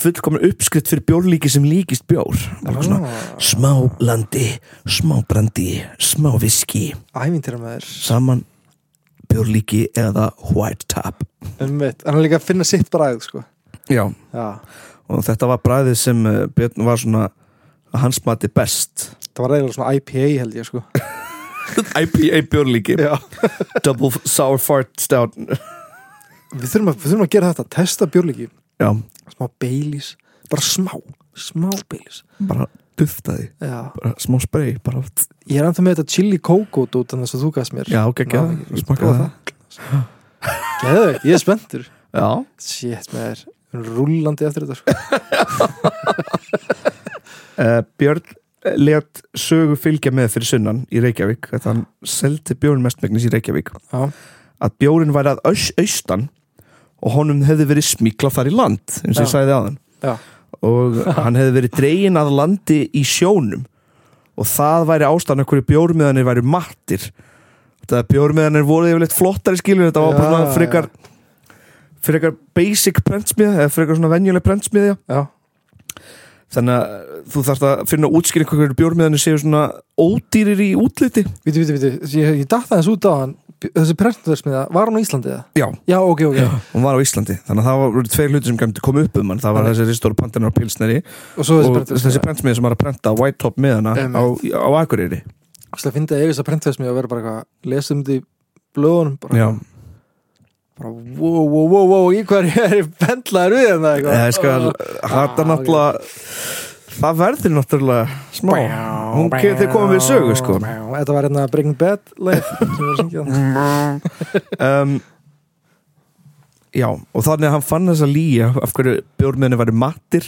[SPEAKER 1] fullkomna uppskrift fyrir bjórlíki sem líkist bjór.
[SPEAKER 2] Ah.
[SPEAKER 1] smá landi smá brandi, smá viski. Saman bjórlíki eða white top
[SPEAKER 2] Einmitt, hann er líka að finna sitt bragð, sko.
[SPEAKER 1] Já,
[SPEAKER 2] Já,
[SPEAKER 1] og þetta var bræðið sem uh, Björn var svona hans mati best.
[SPEAKER 2] Það var eiginlega svona IPA held ég, sko
[SPEAKER 1] IPA bjórlíki.
[SPEAKER 2] Já.
[SPEAKER 1] Double Sour Fart Stout.
[SPEAKER 2] Við þurfum að, við þurfum að gera þetta, testa
[SPEAKER 1] Já,
[SPEAKER 2] Smá Baileys, bara smá Smá Baileys.
[SPEAKER 1] Bara duftaði.
[SPEAKER 2] Já,
[SPEAKER 1] bara smá spray bara,
[SPEAKER 2] ég er ennþá með þetta chili coco út en þess að þú gafst mér.
[SPEAKER 1] Já, geggja,
[SPEAKER 2] Ná,
[SPEAKER 1] smakkaði
[SPEAKER 2] prófa Geðveikt, ég er spenntur. Shit, með þér Rúllandi eftir þetta,
[SPEAKER 1] uh, Björn let sögu fylgja með fyrir sunnan í Reykjavík þetta hann seldi bjórn mestmegnis í Reykjavík
[SPEAKER 2] Já,
[SPEAKER 1] að bjórn væri að aus, austan og honum hefði verið smíklað þar í land eins og ég sagði aðan
[SPEAKER 2] Já.
[SPEAKER 1] og hann hefði verið dregin að landi í sjónum og það væri ástæðan hverju bjórmiðanir væri mattir. Þetta bjórmiðanir voru yfirleitt flottari skilur þetta var bara frekar frekar basic prentsmiða eða frekar svona venjuleg prentsmiðja. Þannig að þú þarfst að finna útskýring hverju bjórmiðanir séu svona ódýrir í útliti.
[SPEAKER 2] Víti, víti, víti Ég, ég datt aðeins út á hann. Þessi prentversmiða, var hún á Íslandi eða?
[SPEAKER 1] já,
[SPEAKER 2] Já, ok, ok.
[SPEAKER 1] Hún var á Íslandi þannig að það voru tveir hluti sem gæmdi koma upp um hann. Það var þessi ristóru pantinur á pilsneri
[SPEAKER 2] Og svo þessi
[SPEAKER 1] og þessi
[SPEAKER 2] prentversmiða
[SPEAKER 1] prentsmiði sem var að prenta White Top miðana á,
[SPEAKER 2] Einmitt.
[SPEAKER 1] á Akureyri.
[SPEAKER 2] Það finnst að eiga þess að prentversmiða að vera bara eitthvað Lesum þetta í blöðunum bara,
[SPEAKER 1] já,
[SPEAKER 2] bara wow, wow, wow, wow Í hverju er ég bendlaður við en það
[SPEAKER 1] eða ég skal
[SPEAKER 2] Ah,
[SPEAKER 1] þetta
[SPEAKER 2] ok.
[SPEAKER 1] náttúrulega það verður náttúrulega smá. Hún þeir koma við sögu, sko.
[SPEAKER 2] Þetta var hérna syngja þarna.
[SPEAKER 1] um, Já, og þannig að hann fann þess að lýja af hverju bjórmiðinu væri mattir.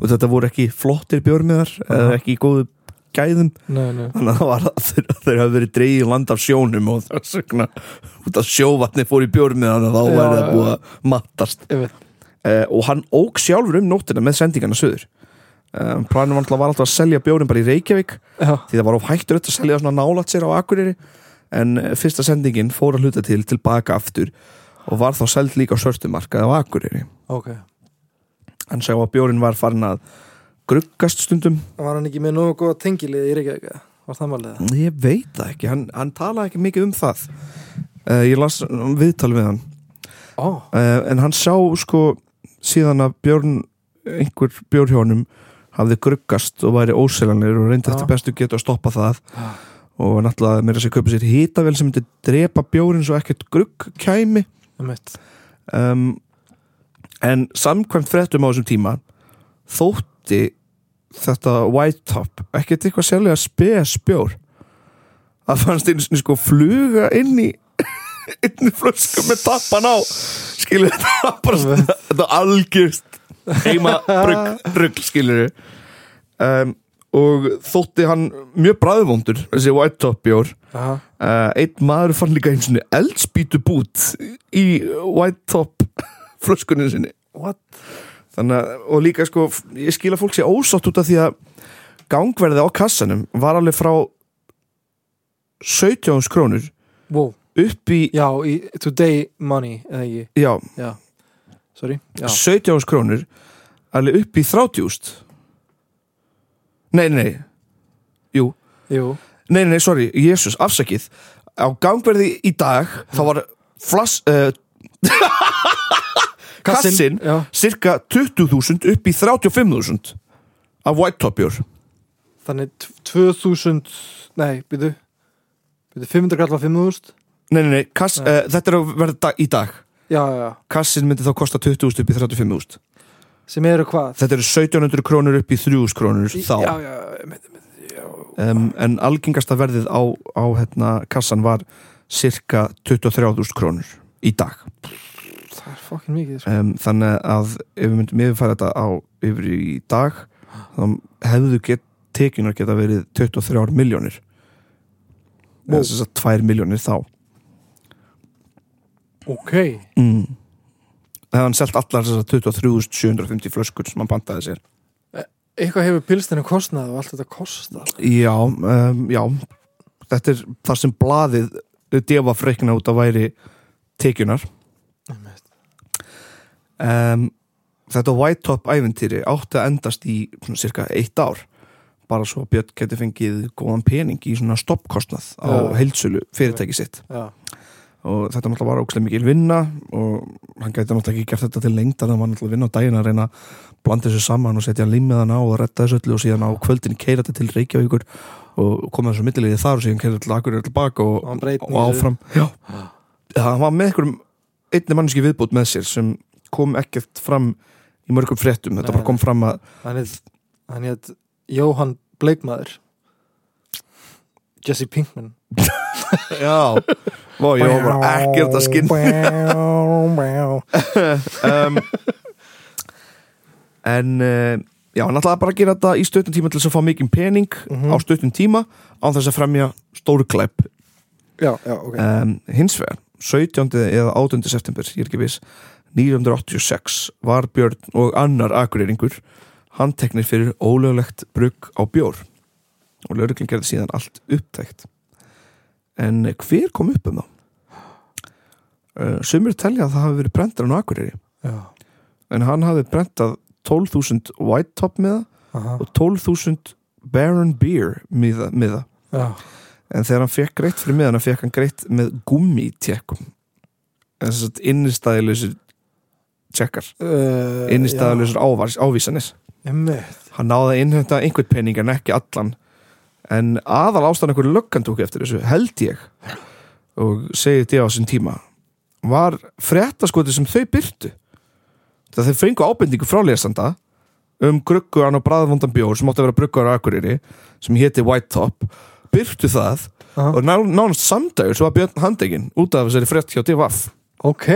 [SPEAKER 1] Og þetta voru ekki flottir bjórmiðar eða ekki í góðu gæðum.
[SPEAKER 2] Nei, nei.
[SPEAKER 1] Þannig að það var að þeir, þeir hafa verið dreigið í land af sjónum og þess vegna út af sjóvatni fór í bjórmiðan og þá væri það búið að mattast. Uh, og hann ók sjálfur um nóttina með sendingarna söður um, planum var alltaf, að selja bjórin bara í Reykjavík
[SPEAKER 2] Já,
[SPEAKER 1] því það var of hættur að selja svona nálat sér á Akureyri en eh, fyrsta sendingin fór að hluta til tilbaka aftur og var þá seld líka á svörstumarkaði á Akureyri.
[SPEAKER 2] Ok.
[SPEAKER 1] Hann sá að bjórin var farin að gruggast stundum.
[SPEAKER 2] Var hann ekki með nógu góða tengilið í Reykjavík? Var það málið?
[SPEAKER 1] ég veit það ekki, hann, hann talaði ekki mikið um það. Uh, ég las um viðtal við hann.
[SPEAKER 2] Ó,
[SPEAKER 1] uh, en hann sá sko síðan að bjórn einhver bjórhjónum hafði gruggast og væri óselanlegur og reyndi eftir bestu getu að stoppa það. Og náttúrulega meira sér kaupa sér hitavel sem myndi drepa bjórin svo ekkert grugg kæmi.
[SPEAKER 2] Um
[SPEAKER 1] en samkvæmt fréttum á þessum tíma þótti þetta white top ekkert eitthvað sérlega spes bjór. Að fannst einu sinni sko fluga inn í í flösku með tappan á. Skilur þetta bara svona- þetta algjörst heima brugg, skilur um, og þótti hann mjög bræðvondur þessi white top bjór
[SPEAKER 2] Aha.
[SPEAKER 1] uh, einn maður fann líka einu sinni eldspýtu bút í white top flöskunni sinni.
[SPEAKER 2] What?
[SPEAKER 1] Þannig að, og líka sko, ég skil að fólk sé ósátt út af því að gangverðið á kassanum var alveg frá 17 krónur
[SPEAKER 2] Wow.
[SPEAKER 1] upp í,
[SPEAKER 2] Já, í Today Money eða ekki?
[SPEAKER 1] Já,
[SPEAKER 2] Já Sorry. Já.
[SPEAKER 1] 17 krónur alveg upp í 30 Nei, nei, Jú,
[SPEAKER 2] Jú.
[SPEAKER 1] Nei, nei, sorry, Jésús, afsakið. Á gangverði í dag þá var flass uh, Kassinn?
[SPEAKER 2] Já.
[SPEAKER 1] cirka 20.000 upp í 35.000 af white top bjór
[SPEAKER 2] Þannig t- 2000 Nei, byrju Byrju 500 kall á 5000
[SPEAKER 1] Nei, nei, nei, kass,
[SPEAKER 2] Nei.
[SPEAKER 1] uh, þetta er að verða í dag
[SPEAKER 2] Já, já,
[SPEAKER 1] Kassin myndi þá kosta 20.000 upp í 35.000
[SPEAKER 2] Sem eru hvað?
[SPEAKER 1] Þetta eru 1700 krónur upp í 3.000 krónur þá.
[SPEAKER 2] Já, já, með, með, já.
[SPEAKER 1] Um, En algengasta verðið á, á hérna, kassan var cirka 23.000 krónur í dag.
[SPEAKER 2] Það er fokkin mikið sko.
[SPEAKER 1] um, Þannig að ef við myndum yfirfæra þetta á yfir í dag þá hefðu get, tekjunar geta verið 23 miljónir eða þess að 2 miljónir þá
[SPEAKER 2] Ok.
[SPEAKER 1] Mm. Það hefði hann selt allar þessar 23.750 flöskur sem hann pantaði sér.
[SPEAKER 2] Eitthvað hefur pilstinu kostnað og allt þetta kosta
[SPEAKER 1] Já, um, já. Þetta er það sem blaðið defa freikna út að væri tekjunar um, Þetta white top æventýri átti að endast í svona cirka eitt ár. Bara svo að Björn geti fengið góðan pening í svona stoppkostnað á heilsölu fyrirtæki sitt.
[SPEAKER 2] Já,
[SPEAKER 1] og þetta náttúrulega var ógæslega mikil vinna og hann gæti náttúrulega ekki gert þetta til þannig að hann náttúrulega vinna á daginn að reyna að blanda þessu saman og setja limmiðan á og retta þessu öllu og síðan á kvöldin keira þetta til Reykjavíkur og koma þessu milliliði þar og síðan keira þetta til Akureyri tilbaka og,
[SPEAKER 2] Og
[SPEAKER 1] áfram. Já, hann var með einhverjum einni manneski viðbútt með sér sem kom ekkert fram í mörgum fréttum. Þetta
[SPEAKER 2] Nei,
[SPEAKER 1] bara kom fram að
[SPEAKER 2] hann heit Jóhann Bleikmaður. Jesse Pinkman
[SPEAKER 1] Já, Vá, ég var bara ekkert að skinn um, En uh, Já, hann ætlaði bara að gera þetta í stöttum tíma til þess að fá mikið pening
[SPEAKER 2] Mhm.
[SPEAKER 1] á stöttum tíma á þess að fremja stóru klæp
[SPEAKER 2] Já, já, ok
[SPEAKER 1] um, Hins vegar, 17. eða 18. september, ég er ekki viss 1986 var Björn og annar akureyringur handteknir fyrir ólöglegt brugg á bjór og lögreglinn gerði síðan allt upptækt en hver kom upp um þá? Uh, sumir telja að það hafi verið brendur á akureyri.
[SPEAKER 2] Já,
[SPEAKER 1] en hann hafi brentað 12.000 white top miða
[SPEAKER 2] aha,
[SPEAKER 1] og 12.000 Baron Beer miða, miða. En þegar hann fekk greitt fyrir miðana fekk hann greitt með gummitjekkum. Þess að innistæðileysir tjekkar,
[SPEAKER 2] uh,
[SPEAKER 1] innistæðileysir ávísanir.
[SPEAKER 2] Einmitt.
[SPEAKER 1] Hann náði að innhenda einhvern pening en ekki allan en aðal ástæðan einhverju löggan tók eftir þessu held ég og segið þetta á þessum tíma var fréttaskoti sem þau byrtu það þau fengu ábendingu frá lesanda um grugguðan og bræðvondan bjór sem átti að vera brugguðar á Akureyri sem héti White Top byrtu það
[SPEAKER 2] Aha.
[SPEAKER 1] og ná, nánast samdægur svo var Björn handegin út af þessari frétt hjá DFF
[SPEAKER 2] Ok,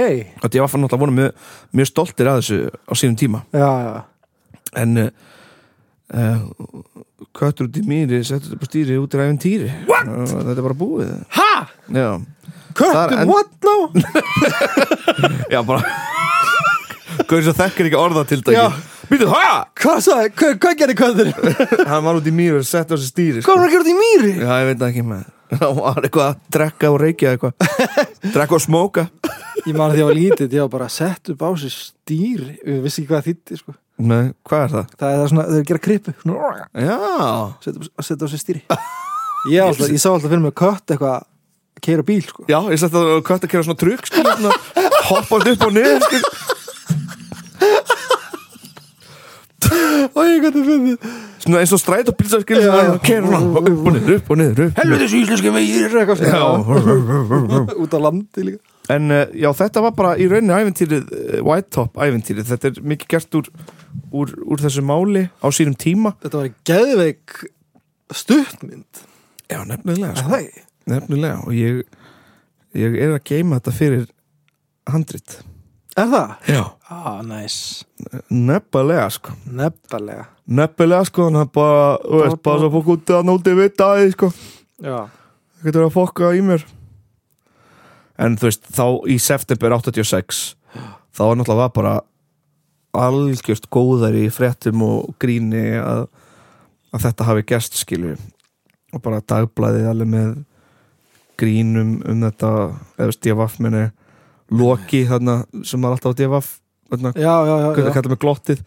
[SPEAKER 1] og DFF var náttúrulega mjög, mjög stoltir að þessu á sínum tíma.
[SPEAKER 2] Já, já.
[SPEAKER 1] En uh, uh, köttur út í mýri settur þetta på stýri út í ræfin týri. What? þetta er bara búið. Það
[SPEAKER 2] Köttum,
[SPEAKER 1] en-
[SPEAKER 2] what now?
[SPEAKER 1] já bara Gauður sem þekkir ekki orða til dæki Býtu, hæ?
[SPEAKER 2] Hvað gerði köttur?
[SPEAKER 1] Hann var út í mýri og sett á sig stýri
[SPEAKER 2] Hvað var hann að gera þetta í mýri?
[SPEAKER 1] Já, ég veit það ekki með. Hann var eitthvað að drekka og reykja eitthvað. Drekka og smóka
[SPEAKER 2] Ég man að því að ég var lítið, ég var bara setja upp á sig stýri. Við vissi ekki hvað það þýtti, sko
[SPEAKER 1] Nei, hvað er það?
[SPEAKER 2] Það er það svona, að gera kripu
[SPEAKER 1] Já.
[SPEAKER 2] að setja á sig stýri. Ég, alltaf, ég sá alltaf fyrir mig kött eitthvað að keira bíl, sko.
[SPEAKER 1] Já, ég sett að kvætt að kera svona trukk sko, svona, Hoppast upp og niður.
[SPEAKER 2] Og ég gæti að finna
[SPEAKER 1] Svona eins og stræt og pílsa skil
[SPEAKER 2] Já, já.
[SPEAKER 1] Kera svona, upp og niður, upp og niður.
[SPEAKER 2] Helvitis íslenski vegir Út á landi líka.
[SPEAKER 1] En uh, já, þetta var bara í rauninni æventýrið uh, White Top æventýrið Þetta er mikið gert úr, úr, úr þessu máli á sínum tíma.
[SPEAKER 2] Þetta var geðveik stuttmynd.
[SPEAKER 1] Já, nefnilega sko. Nefnilega og ég, ég er að geima þetta fyrir handrit.
[SPEAKER 2] Er það?
[SPEAKER 1] Já.
[SPEAKER 2] Ah, næs
[SPEAKER 1] Nefnilega sko.
[SPEAKER 2] Nefnilega.
[SPEAKER 1] Nefnilega sko, þannig að bara, þú veist, bara svo fólk út að nóti vita að því sko.
[SPEAKER 2] Já.
[SPEAKER 1] Það getur að fokka í mér. En þú veist, þá í september 86 þá var náttúrulega bara algjörst góðari í fréttum og gríni að, að þetta hafi gerst skilju og bara dagblæðið alveg með grínum um þetta eða DFF minni Loki þarna sem var alltaf á
[SPEAKER 2] já,
[SPEAKER 1] hvað það kallar með glottið.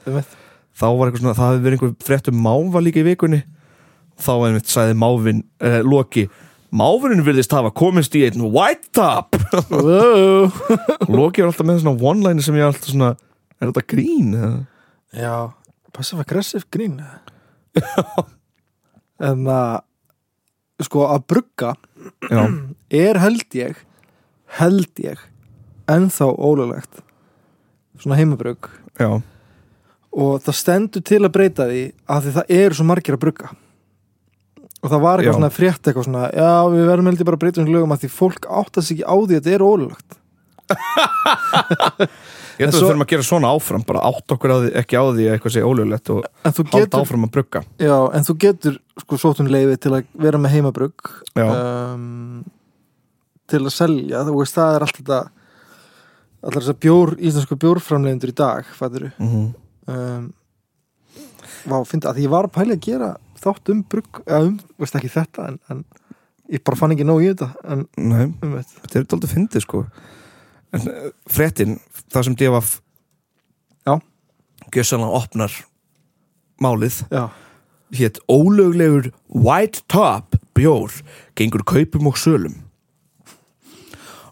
[SPEAKER 1] Þá var eitthvað svona, það hefði verið einhver fréttum máva líka í vikunni. Þá einmitt sagði mávin, eh, Loki máfurinn virðist hafa komist í einn white top. Loki er alltaf með svona one-liner sem ég er alltaf svona er þetta grín? eða?
[SPEAKER 2] Já, passive aggressive grín En að sko að brugga
[SPEAKER 1] Já,
[SPEAKER 2] er held ég held ég ennþá ólulegt svona heimabrugg
[SPEAKER 1] já,
[SPEAKER 2] og það stendur til að breyta því af því það eru svo margir að brugga og það var eitthvað
[SPEAKER 1] Já.
[SPEAKER 2] svona frétt eitthvað svona, já við verðum held ég bara að breyta um lögum af því fólk áttast ekki á því að þetta er ólulegt
[SPEAKER 1] ég held að við þurfum að gera svona áfram bara átt okkur því, ekki á því að eitthvað sé ólöglegt og halda
[SPEAKER 2] getur,
[SPEAKER 1] áfram að brugga.
[SPEAKER 2] Já, en þú getur sko sótun leiði til að vera með heimabrugg um, til að selja. Þú veist það er allt þetta allar þessar bjór, íslensku bjórframlegendur í dag fættur
[SPEAKER 1] mhm.
[SPEAKER 2] Um, Vá, fyndi að ég var að pæla að gera þátt um brugg, eða um, veist ekki þetta en, en ég bara fann ekki nóg í þetta en
[SPEAKER 1] Nei,
[SPEAKER 2] um þetta
[SPEAKER 1] er dálítið fyndið sko. En eh, fréttin, það sem DFF
[SPEAKER 2] Já.
[SPEAKER 1] gjössalega opnar málið. Hétt ólöglegur White Top bjór gengur kaupum og sölum.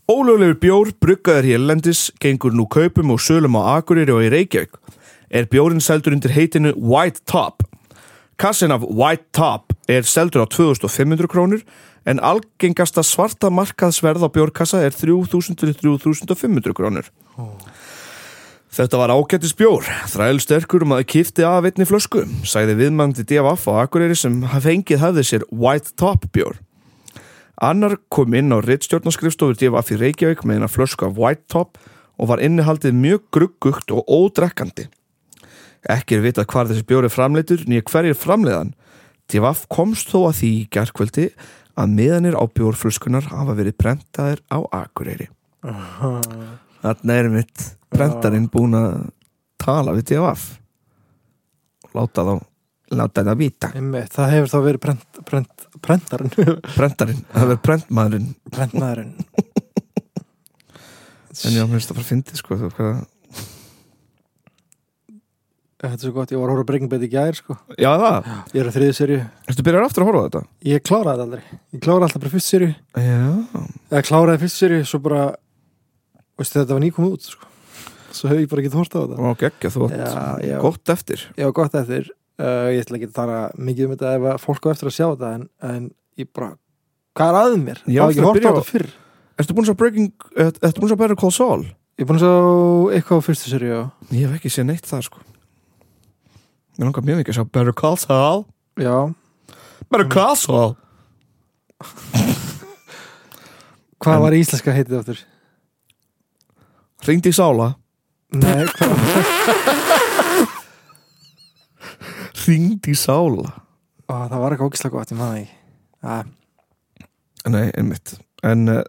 [SPEAKER 1] Ólöglegur bjór bruggaður hér lendis gengur nú kaupum og sölum á Akureyri og í Reykjavík. Er bjórin seldur undir heitinu White Top. Kassin af White Top er seldur á 2500 krónur en algengasta svarta markaðsverð á bjórkassa er 3000 til 3500 krónur Þetta var ágættis bjór, þræl sterkur um að það kifti af einni flösku, sagði viðmandi DFF á Akureyri sem fengið hafði sér White Top bjór. Annar kom inn á rittstjórnarskrifstofur DFF í Reykjavík með eina flösku af White Top og var innihaldið mjög gruggugt og ódrekkandi. Ekki er vitað hvar þessi bjór er framleitur nýja hverjir framleiðan. DFF komst þó að því í gerkvöldi að miðanir á bjórflöskunar hafa verið prentaðir á Akureyri. Þarna er mitt prentarinn búin að tala við DFF og láta þá láta það vita.
[SPEAKER 2] Einmitt, það hefur þá verið prent, prent, prentarinn.
[SPEAKER 1] Prentarinn, það verður prentmaðurinn.
[SPEAKER 2] Prentmaðurinn.
[SPEAKER 1] En já, mér finnst það bara fyndið sko þú, hvað...
[SPEAKER 2] Þetta er svo gott, ég var að horfa Breaking Bad í gær sko.
[SPEAKER 1] já það,
[SPEAKER 2] Ég er á þriði serju
[SPEAKER 1] ertu byrjar aftur að horfa þetta?
[SPEAKER 2] Ég kláraði þetta aldrei Ég kláraði alltaf bara fyrst serju
[SPEAKER 1] já,
[SPEAKER 2] Eða kláraði fyrst serju, svo bara veistu, Þetta var nýkom út sko. Svo hef ég bara getið horta á þetta
[SPEAKER 1] og geggja þú
[SPEAKER 2] Já, já.
[SPEAKER 1] gott eftir
[SPEAKER 2] Ég var gott eftir uh, Ég ætla ekki að tala mikið um þetta ef fólk á eftir að sjá þetta en, en ég bara, hvað er að mér?
[SPEAKER 1] Já,
[SPEAKER 2] Ég hef ekki horta á? Ég er búin að sjá eitthvað á fyrstu já.
[SPEAKER 1] ég hef ekki séð neitt það sko mér langar mjög mikið að sjá Better Call Saul.
[SPEAKER 2] Já,
[SPEAKER 1] Better castle
[SPEAKER 2] Hvað var íslenska heitið áttur?
[SPEAKER 1] Ringdi í sála.
[SPEAKER 2] Nei, hvað?
[SPEAKER 1] Ringdi í sála.
[SPEAKER 2] Ó, Það var eitthvað ógislega gott, ég maður ekki. Ah,
[SPEAKER 1] Nei, einmitt. En uh,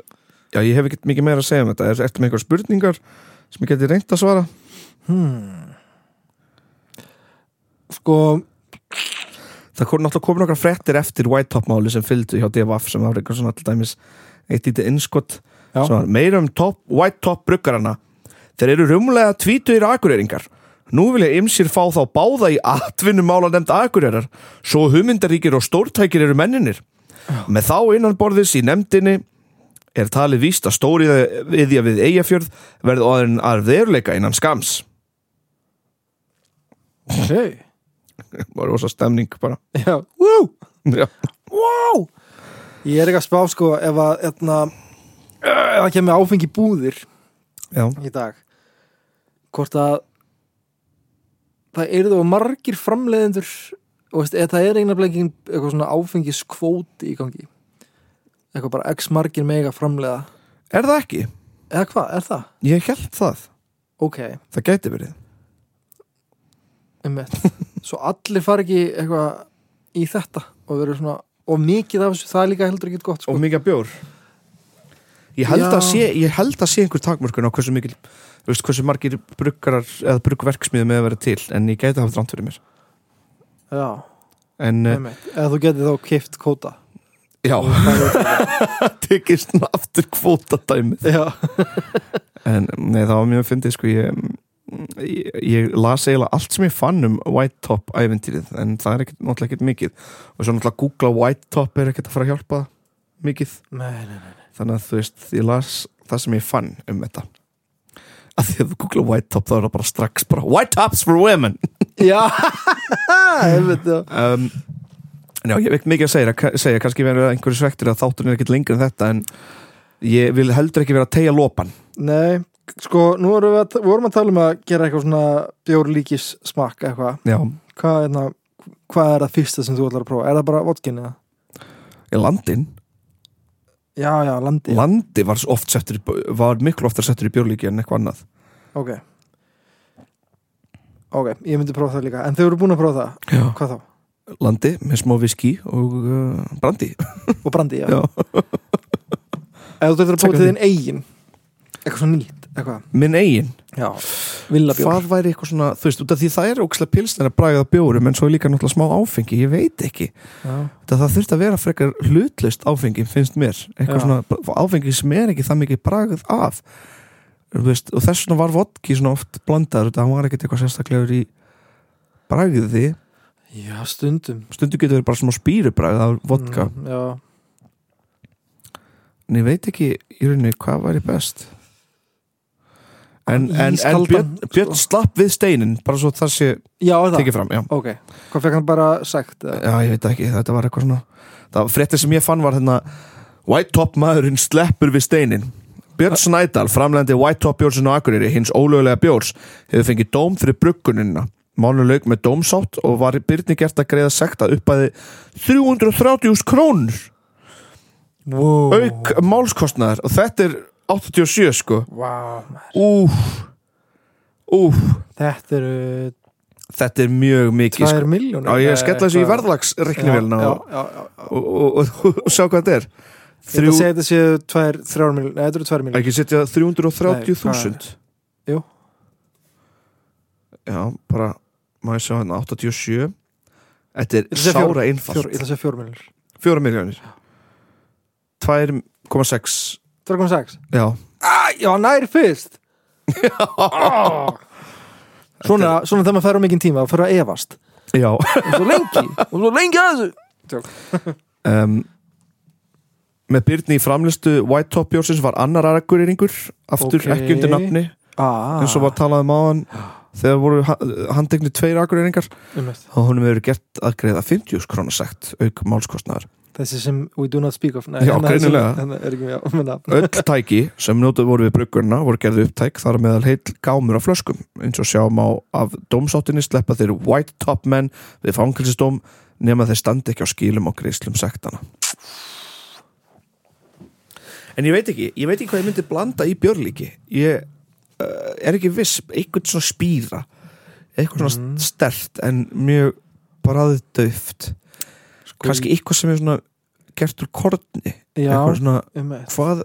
[SPEAKER 1] já, ég hef ekkert mikið meira að segja um þetta. Er, Ertu með einhver spurningar sem ég geti reynt að svara?
[SPEAKER 2] hmm. Sko
[SPEAKER 1] Það kom náttúrulega komið nokkra fréttir eftir White Top máli sem fylgdu hjá DFF sem var eitthvað svona alltaf dæmis eitt lítið innskott
[SPEAKER 2] Já.
[SPEAKER 1] meira um top, White Top bruggarana Þeir eru rumlega tvítuðir akureyringar. Nú vil ég ymsir fá þá báða í atvinnumála nefnd akureyrar svo hugmyndaríkir og stórtækir eru menninir Með þá innan borðis í nefndinni er talið víst að stóriða viðja við Eyjafjörð verði óðurinn að veruleika innan skams
[SPEAKER 2] okay.
[SPEAKER 1] Var rosa stemning bara.
[SPEAKER 2] Já,
[SPEAKER 1] Já,
[SPEAKER 2] Wow Ég er ekki að spá sko ef að etna, ef það kemur áfengi búðir
[SPEAKER 1] já,
[SPEAKER 2] í dag hvort að það eru þó margir framleiðendur og veist, það er eiginlega eitthvað svona áfengiskvóti í gangi. Eitthvað bara x margir mega framleiða.
[SPEAKER 1] Er það ekki?
[SPEAKER 2] eða hvað, er það?
[SPEAKER 1] Ég held það,
[SPEAKER 2] Ok,
[SPEAKER 1] það gæti verið.
[SPEAKER 2] Einmitt svo allir fari ekki eitthvað í þetta og verður svona og mikið af þessu, það er líka heldur ekki gott sko.
[SPEAKER 1] Og mikið bjór. Ég held, að sé, ég held að sé einhver takmörkun á hversu mikil þú veist, hversu margir bruggarar eða bruggverksmiðum með að vera til en ég gæti hafa dránt fyrir mér.
[SPEAKER 2] Já,
[SPEAKER 1] en
[SPEAKER 2] einmitt. Eða þú getið þá kift kóta
[SPEAKER 1] já, tekist aftur kvótadæmið.
[SPEAKER 2] Já,
[SPEAKER 1] en nei, það var mjög fyndið sko ég, ég, ég las eiginlega allt sem ég fann um White Top æventýrið en það er ekkert, náttúrulega ekkert mikið. Og svo náttúrulega googla White Top er ekkert að fara að hjálpa mikið.
[SPEAKER 2] Nei, nei, nei
[SPEAKER 1] þannig að þú veist, ég las það sem ég fann um þetta. Að því að þú googla White Top þá er það bara strax bara White Tops for Women.
[SPEAKER 2] Já, einmitt, já.
[SPEAKER 1] Um, en já, ég ekkert mikið að segja, segja. Kannski verður einhverju svektur að þátturinn er ekkert lengur en þetta en ég vil heldur ekki vera að tegja lopan.
[SPEAKER 2] Nei, sko, nú vorum við að, vorum að tala um að gera eitthvað svona bjórlíkis smakk eitthvað.
[SPEAKER 1] já,
[SPEAKER 2] Hvað, hérna, hvað er það fyrsta sem þú ætlar að prófa? Er það bara vodkin eða?
[SPEAKER 1] í landin
[SPEAKER 2] Já, já, landi.
[SPEAKER 1] landi var oft settur var miklu oftar settur í björlíki en eitthvað annað
[SPEAKER 2] Ok. Ok, ég myndi prófa það líka. En þau eru búin að prófa það.
[SPEAKER 1] já.
[SPEAKER 2] Hvað þá?
[SPEAKER 1] landi með smá viski og uh, brandi
[SPEAKER 2] Og brandi, já.
[SPEAKER 1] Já.
[SPEAKER 2] Ef þú ætlar að prófa til þinn eigin. Eitthvað svona nýtt, eitthvað.
[SPEAKER 1] minn eigin?
[SPEAKER 2] Já.
[SPEAKER 1] Hvað væri eitthvað svona, þú veist, því það er ókslega pilsnir að bragða bjórum en svo er líka náttúrulega smá áfengi, ég veit ekki. Það, það þurft að vera frekar hlutlust áfengi finnst mér, eitthvað
[SPEAKER 2] Já.
[SPEAKER 1] svona áfengi sem er ekki það mikið bragð af. Veist, og þess vegna var vodki svona oft blandaður, það var ekkert eitthvað sérstaklegur í bragði.
[SPEAKER 2] Já, stundum.
[SPEAKER 1] stundu getur verið bara smá spýrubragð af vodka,
[SPEAKER 2] Mm,
[SPEAKER 1] en ég veit ekki í rauninni hvað væri best en, en, en Björn, Björn
[SPEAKER 2] sko.
[SPEAKER 1] slapp við steinin bara svo það sé
[SPEAKER 2] Já, það.
[SPEAKER 1] tekið fram, já
[SPEAKER 2] Ok. Hvað fekk hann bara sagt?
[SPEAKER 1] Já, ég veit ekki, þetta var eitthvað svona Það var fréttir sem ég fann var hérna White Top maðurinn sleppur við steinin Björn Snædal, framlegandi White Top bjórsinn á Akureyri, hins ólögulega bjórs hefur fengið dóm fyrir bruggunina Málun lauk með dómsátt og var Byrni gert að greiða sekta upp að 330.000 krónur
[SPEAKER 2] Wow.
[SPEAKER 1] auk málskostnaðar og þetta er 87 sko
[SPEAKER 2] Wow.
[SPEAKER 1] Úf Úf,
[SPEAKER 2] Þetta eru
[SPEAKER 1] þetta er mjög mikið sko.
[SPEAKER 2] tvær miljónir.
[SPEAKER 1] Á ég skella þessu í verðlagsreiknivélina
[SPEAKER 2] Já,
[SPEAKER 1] og,
[SPEAKER 2] já, já, já.
[SPEAKER 1] og, og, og, sjá hvað þetta er
[SPEAKER 2] Ég ætla að segja þetta séu tvær, þrjár miljónir. Nei, þetta eru tvær miljónir.
[SPEAKER 1] ekki setja 330.000
[SPEAKER 2] Jú.
[SPEAKER 1] já, bara má ég sjá hérna 87 þetta er sára einfalt
[SPEAKER 2] ég ætla að segja fjór miljónir.
[SPEAKER 1] 4 miljónir 2,6
[SPEAKER 2] 2,6.
[SPEAKER 1] já,
[SPEAKER 2] Ah, já, nær fyrst. Ah. Svona, svona þegar maður fær á mikinn tíma og fer að efast.
[SPEAKER 1] já
[SPEAKER 2] Og svo lengi. Og svo lengi að þessu.
[SPEAKER 1] um, með byrni í framlistu White Top bjórsins var annar aðgurýringur aftur
[SPEAKER 2] Ok.
[SPEAKER 1] ekki undir nafni
[SPEAKER 2] Ah.
[SPEAKER 1] eins og var talað um áðan þegar voru handekni tveir aðgurýringar
[SPEAKER 2] Einmitt.
[SPEAKER 1] og honum hefur gert að greiða 50 krónasekt auk málskostnaðar
[SPEAKER 2] Þessi sem we do not speak of. Nei,
[SPEAKER 1] Já,
[SPEAKER 2] hérna
[SPEAKER 1] greinilega.
[SPEAKER 2] hérna.
[SPEAKER 1] Öll tæki sem nótuð voru við bruggurna voru gerði upptæk þar meðal heill gámur af flöskum eins og sjáum á af dómsáttinni sleppa þeir White Top menn við fangilsistóm nema þeir standi ekki á skilum og greiðslum sektana en ég veit ekki ég veit ekki hvað ég myndi blanda í björlíki ég uh, er ekki viss eitthvað svona spýra eitthvað svona
[SPEAKER 2] Mhm.
[SPEAKER 1] stert en mjög baraðið döft
[SPEAKER 2] sko,
[SPEAKER 1] kannski eitthvað sem er svona gert úr korni.
[SPEAKER 2] Já,
[SPEAKER 1] svona, hvað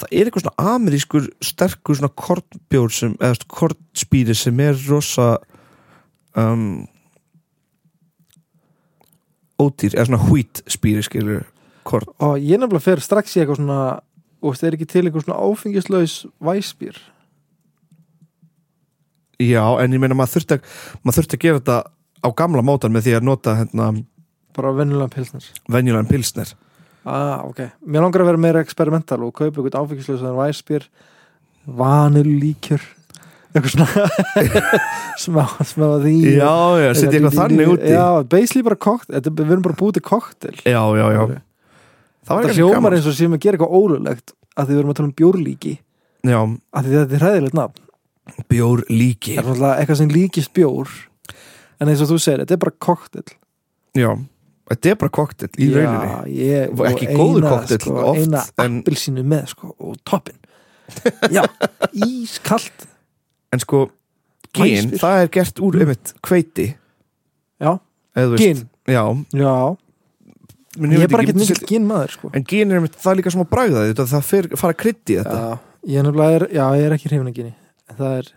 [SPEAKER 1] það er eitthvað svona amerískur sterkur svona kornbjór sem, eða svona kornspýri sem er rosa um, ódýr, eða svona hvít spýri skilur korn,
[SPEAKER 2] og ég nefnilega fer strax í eitthvað svona og það er ekki til eitthvað svona áfengislaus væsbýr?
[SPEAKER 1] Já, en ég meina maður þurfti að, maður þurfti að gera þetta á gamla mótan með því að nota hérna
[SPEAKER 2] bara venjulega pilsnir
[SPEAKER 1] venjulegan pilsner.
[SPEAKER 2] Ah, ok, mér langar að vera meira experimental og kaupa eitthvað áfengislausan væsbýr vanilíkjör eitthvað svona smá, smá því.
[SPEAKER 1] Já, já, setja eitthvað þannig úti.
[SPEAKER 2] Já, basically bara þetta- við erum bara búið til koktel
[SPEAKER 1] já, já, já. Það
[SPEAKER 2] hljómar eins og séum að gera eitthvað ólulegt að því við erum að tala um bjórlíki.
[SPEAKER 1] Já,
[SPEAKER 2] að því þetta er hræðilegt nafn.
[SPEAKER 1] Bjór líki
[SPEAKER 2] það er svona eitthvað sem líkist bjór en eins og þú segir, þetta er bara koktel
[SPEAKER 1] já, þetta er bara koktel í rauninni.
[SPEAKER 2] ég,
[SPEAKER 1] ekki
[SPEAKER 2] og
[SPEAKER 1] góður
[SPEAKER 2] eina,
[SPEAKER 1] koktell
[SPEAKER 2] sko,
[SPEAKER 1] oft,
[SPEAKER 2] eina
[SPEAKER 1] en-
[SPEAKER 2] appelsínu með sko, og toppin já, ískalt.
[SPEAKER 1] En sko, gin,
[SPEAKER 2] Væsbýr.
[SPEAKER 1] það er gert úr einmitt kveiti
[SPEAKER 2] já, gin,
[SPEAKER 1] já,
[SPEAKER 2] já. Ég er bara
[SPEAKER 1] ekki,
[SPEAKER 2] mikill gin maður sko.
[SPEAKER 1] en gin er einmitt, það er líka sem að bragða því það fer, fara krydd í þetta.
[SPEAKER 2] Já, ég er er, já, ég er ekki hrifin að gini. En það er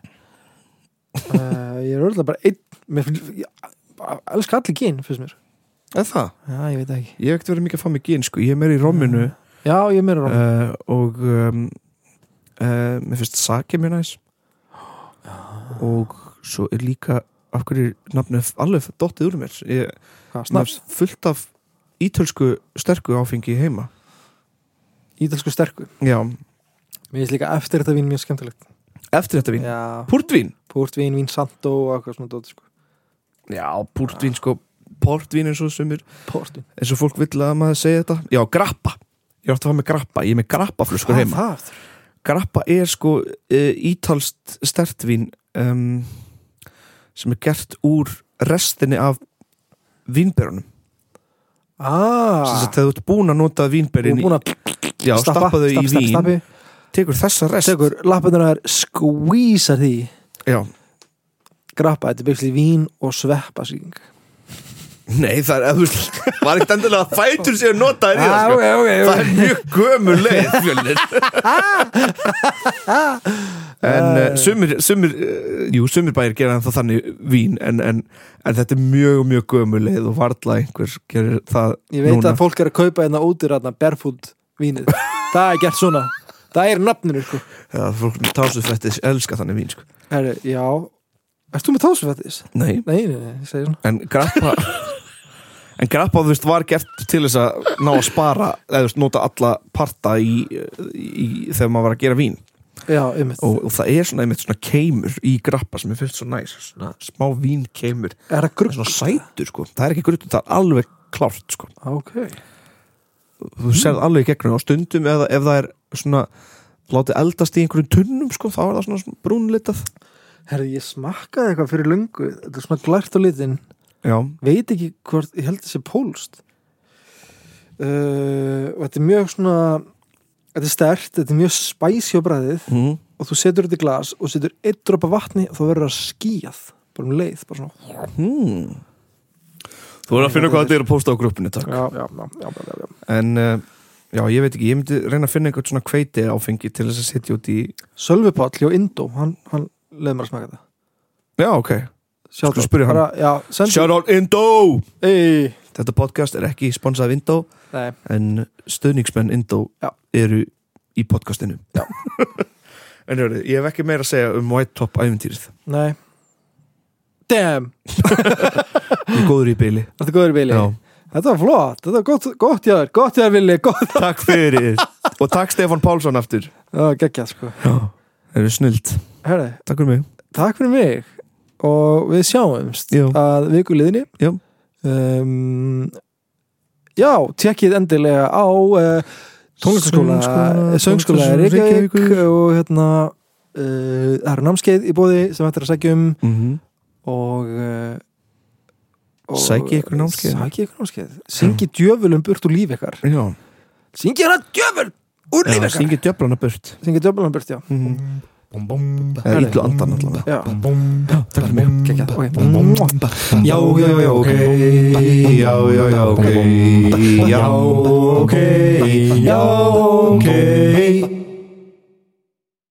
[SPEAKER 2] uh, ég er örgulega bara einn mér finnst, elska allir gin fyrst mér
[SPEAKER 1] eða það,
[SPEAKER 2] já, ég veit ekki.
[SPEAKER 1] Ég hef ekkert verið mikið að fá mig gin sko, ég er meira í romminu.
[SPEAKER 2] Já, ég er meira róm
[SPEAKER 1] uh, og um, uh, mér finnst sake mjög næs. Og svo er líka af hverju nafnið alveg dottið úr mér? Ég, fullt af ítölsku sterku áfengi heima.
[SPEAKER 2] Ítalsku sterku?
[SPEAKER 1] Já,
[SPEAKER 2] mér finnst líka eftir þetta vín mjög skemmtilegt.
[SPEAKER 1] Eftir þetta vín
[SPEAKER 2] já,
[SPEAKER 1] Púrtvín?
[SPEAKER 2] Púrtvín, vín santo og eitthvað svona dóti sko.
[SPEAKER 1] Já, púrtvín sko Portvín eins og sumir.
[SPEAKER 2] Púrtvín
[SPEAKER 1] eins og fólk vill að maður segja þetta. Já, grappa. Ég átti að hafa með grappa. Ég er með grappaflöskur heima.
[SPEAKER 2] það?
[SPEAKER 1] Grappa er sko uh, ítalst stertvín um, sem er gert úr restinni af vínberunum
[SPEAKER 2] ah,
[SPEAKER 1] Þess að þegar þú ert búin að nota vínberin
[SPEAKER 2] búin að
[SPEAKER 1] Já,
[SPEAKER 2] stappa,
[SPEAKER 1] stappa þau í vín.
[SPEAKER 2] stappi,
[SPEAKER 1] Tekur þessa rest.
[SPEAKER 2] Tekur lappunar skvísar því.
[SPEAKER 1] Já,
[SPEAKER 2] grappa, þetta er byggsli vín og sveppasýking
[SPEAKER 1] nei það er, veist Var ekkert endilega að fætur sér að nota þér í það sko.
[SPEAKER 2] ok, ok,
[SPEAKER 1] Það er mjög gömur leið fjölnir. En uh, sumir, sumir uh, Jú, sumir bæir gera það þannig vín en, en, en þetta er mjög, mjög gömur leið og varla einhver gerir það
[SPEAKER 2] ég veit
[SPEAKER 1] núna.
[SPEAKER 2] að fólk er að kaupa útir hérna barefoot vínið. Það er gert svona, það er nafninu sko.
[SPEAKER 1] Já, fólk með tásufrættis elska þannig vín sko.
[SPEAKER 2] Herri, já. Erst þú með tásufættis?
[SPEAKER 1] Nei,
[SPEAKER 2] Nei, nei, nei, ég segi svona.
[SPEAKER 1] En grappa En grappa, þú veist, var gert til þess að ná að spara eða þú veist, nota alla parta í, í, þegar maður var að gera vín.
[SPEAKER 2] Já,
[SPEAKER 1] og, og það er svona einmitt svona keimur í grappa sem er fyrst svo næs svona smá vín keimur
[SPEAKER 2] Er það grugg?
[SPEAKER 1] svona sætur sko. Það er ekki grunn, það er alveg klárt sko.
[SPEAKER 2] Ok.
[SPEAKER 1] Þú serð alveg gegnum á stundum eða ef það er svona látið eldast í einhverjum tunnum sko þá er það svona, svona brúnlitað.
[SPEAKER 2] Herri, ég smakkaði eitthvað fyrir löngu. Þetta er svona glært á litin
[SPEAKER 1] já,
[SPEAKER 2] Veit ekki hvort, ég held þessi pólst uh, Og þetta er mjög svona Þetta er stert, þetta er mjög spæsi á bræðið
[SPEAKER 1] mm.
[SPEAKER 2] Og þú setur þetta í glas og setur eitt dropa vatni Og þá verður það skíjað Bara um leið, bara svona.
[SPEAKER 1] Hmm. þú verður að finna hvað þetta er að posta á gruppinu takk.
[SPEAKER 2] Já, já,
[SPEAKER 1] en uh, já, ég veit ekki, ég myndi reyna að finna einhvern svona kveiti áfengi til þess að setja út í
[SPEAKER 2] Sölvi Páll hjá Indó Hann, hann leið mér að smaka þetta.
[SPEAKER 1] Já, ok,
[SPEAKER 2] Já,
[SPEAKER 1] out Indo!
[SPEAKER 2] Ey,
[SPEAKER 1] þetta podcast er ekki sponsað af
[SPEAKER 2] Nei,
[SPEAKER 1] en stöðningsmenn Indo
[SPEAKER 2] Já.
[SPEAKER 1] eru í podcastinu.
[SPEAKER 2] Já.
[SPEAKER 1] en hörðu, ég hef ekki meira að segja um White Top æfintýrið
[SPEAKER 2] nei. Damn,
[SPEAKER 1] ég er góður í byli
[SPEAKER 2] þetta er góður í bíli
[SPEAKER 1] Já.
[SPEAKER 2] Þetta var flott, þetta var gott, gott hjá þér. Gott hjá þér, Vili, gott
[SPEAKER 1] takk fyrir. Og takk Stefán Pálsson aftur.
[SPEAKER 2] Já, geggjað, sko.
[SPEAKER 1] Það eru snilt,
[SPEAKER 2] Herri,
[SPEAKER 1] takk fyrir mig.
[SPEAKER 2] Takk fyrir mig og við sjáumst
[SPEAKER 1] Jú.
[SPEAKER 2] að
[SPEAKER 1] vikuleginni
[SPEAKER 2] um, já, ehm, tjekkið endilega á eh, uh, tónlistaskóla
[SPEAKER 1] söngskóla
[SPEAKER 2] Reykjavík og hérna uh, það eru námskeið í bóði sem hættir að segja um.
[SPEAKER 1] Mm -hmm.
[SPEAKER 2] og eh, uh,
[SPEAKER 3] Sækki ykkur námskeið.
[SPEAKER 2] Sækki ykkur námskeið. Syngi djöfulum burt úr líf ykkar. Syngi hana djöful úr líf ykkar.
[SPEAKER 3] Syngi djöfulana burt.
[SPEAKER 2] Syngi djöfulana burt, já.
[SPEAKER 3] Mm -hmm. Ítlu andan allavega.
[SPEAKER 1] Já, já, já, ok. Já, já, já, ok. Já, ok. Já, ok.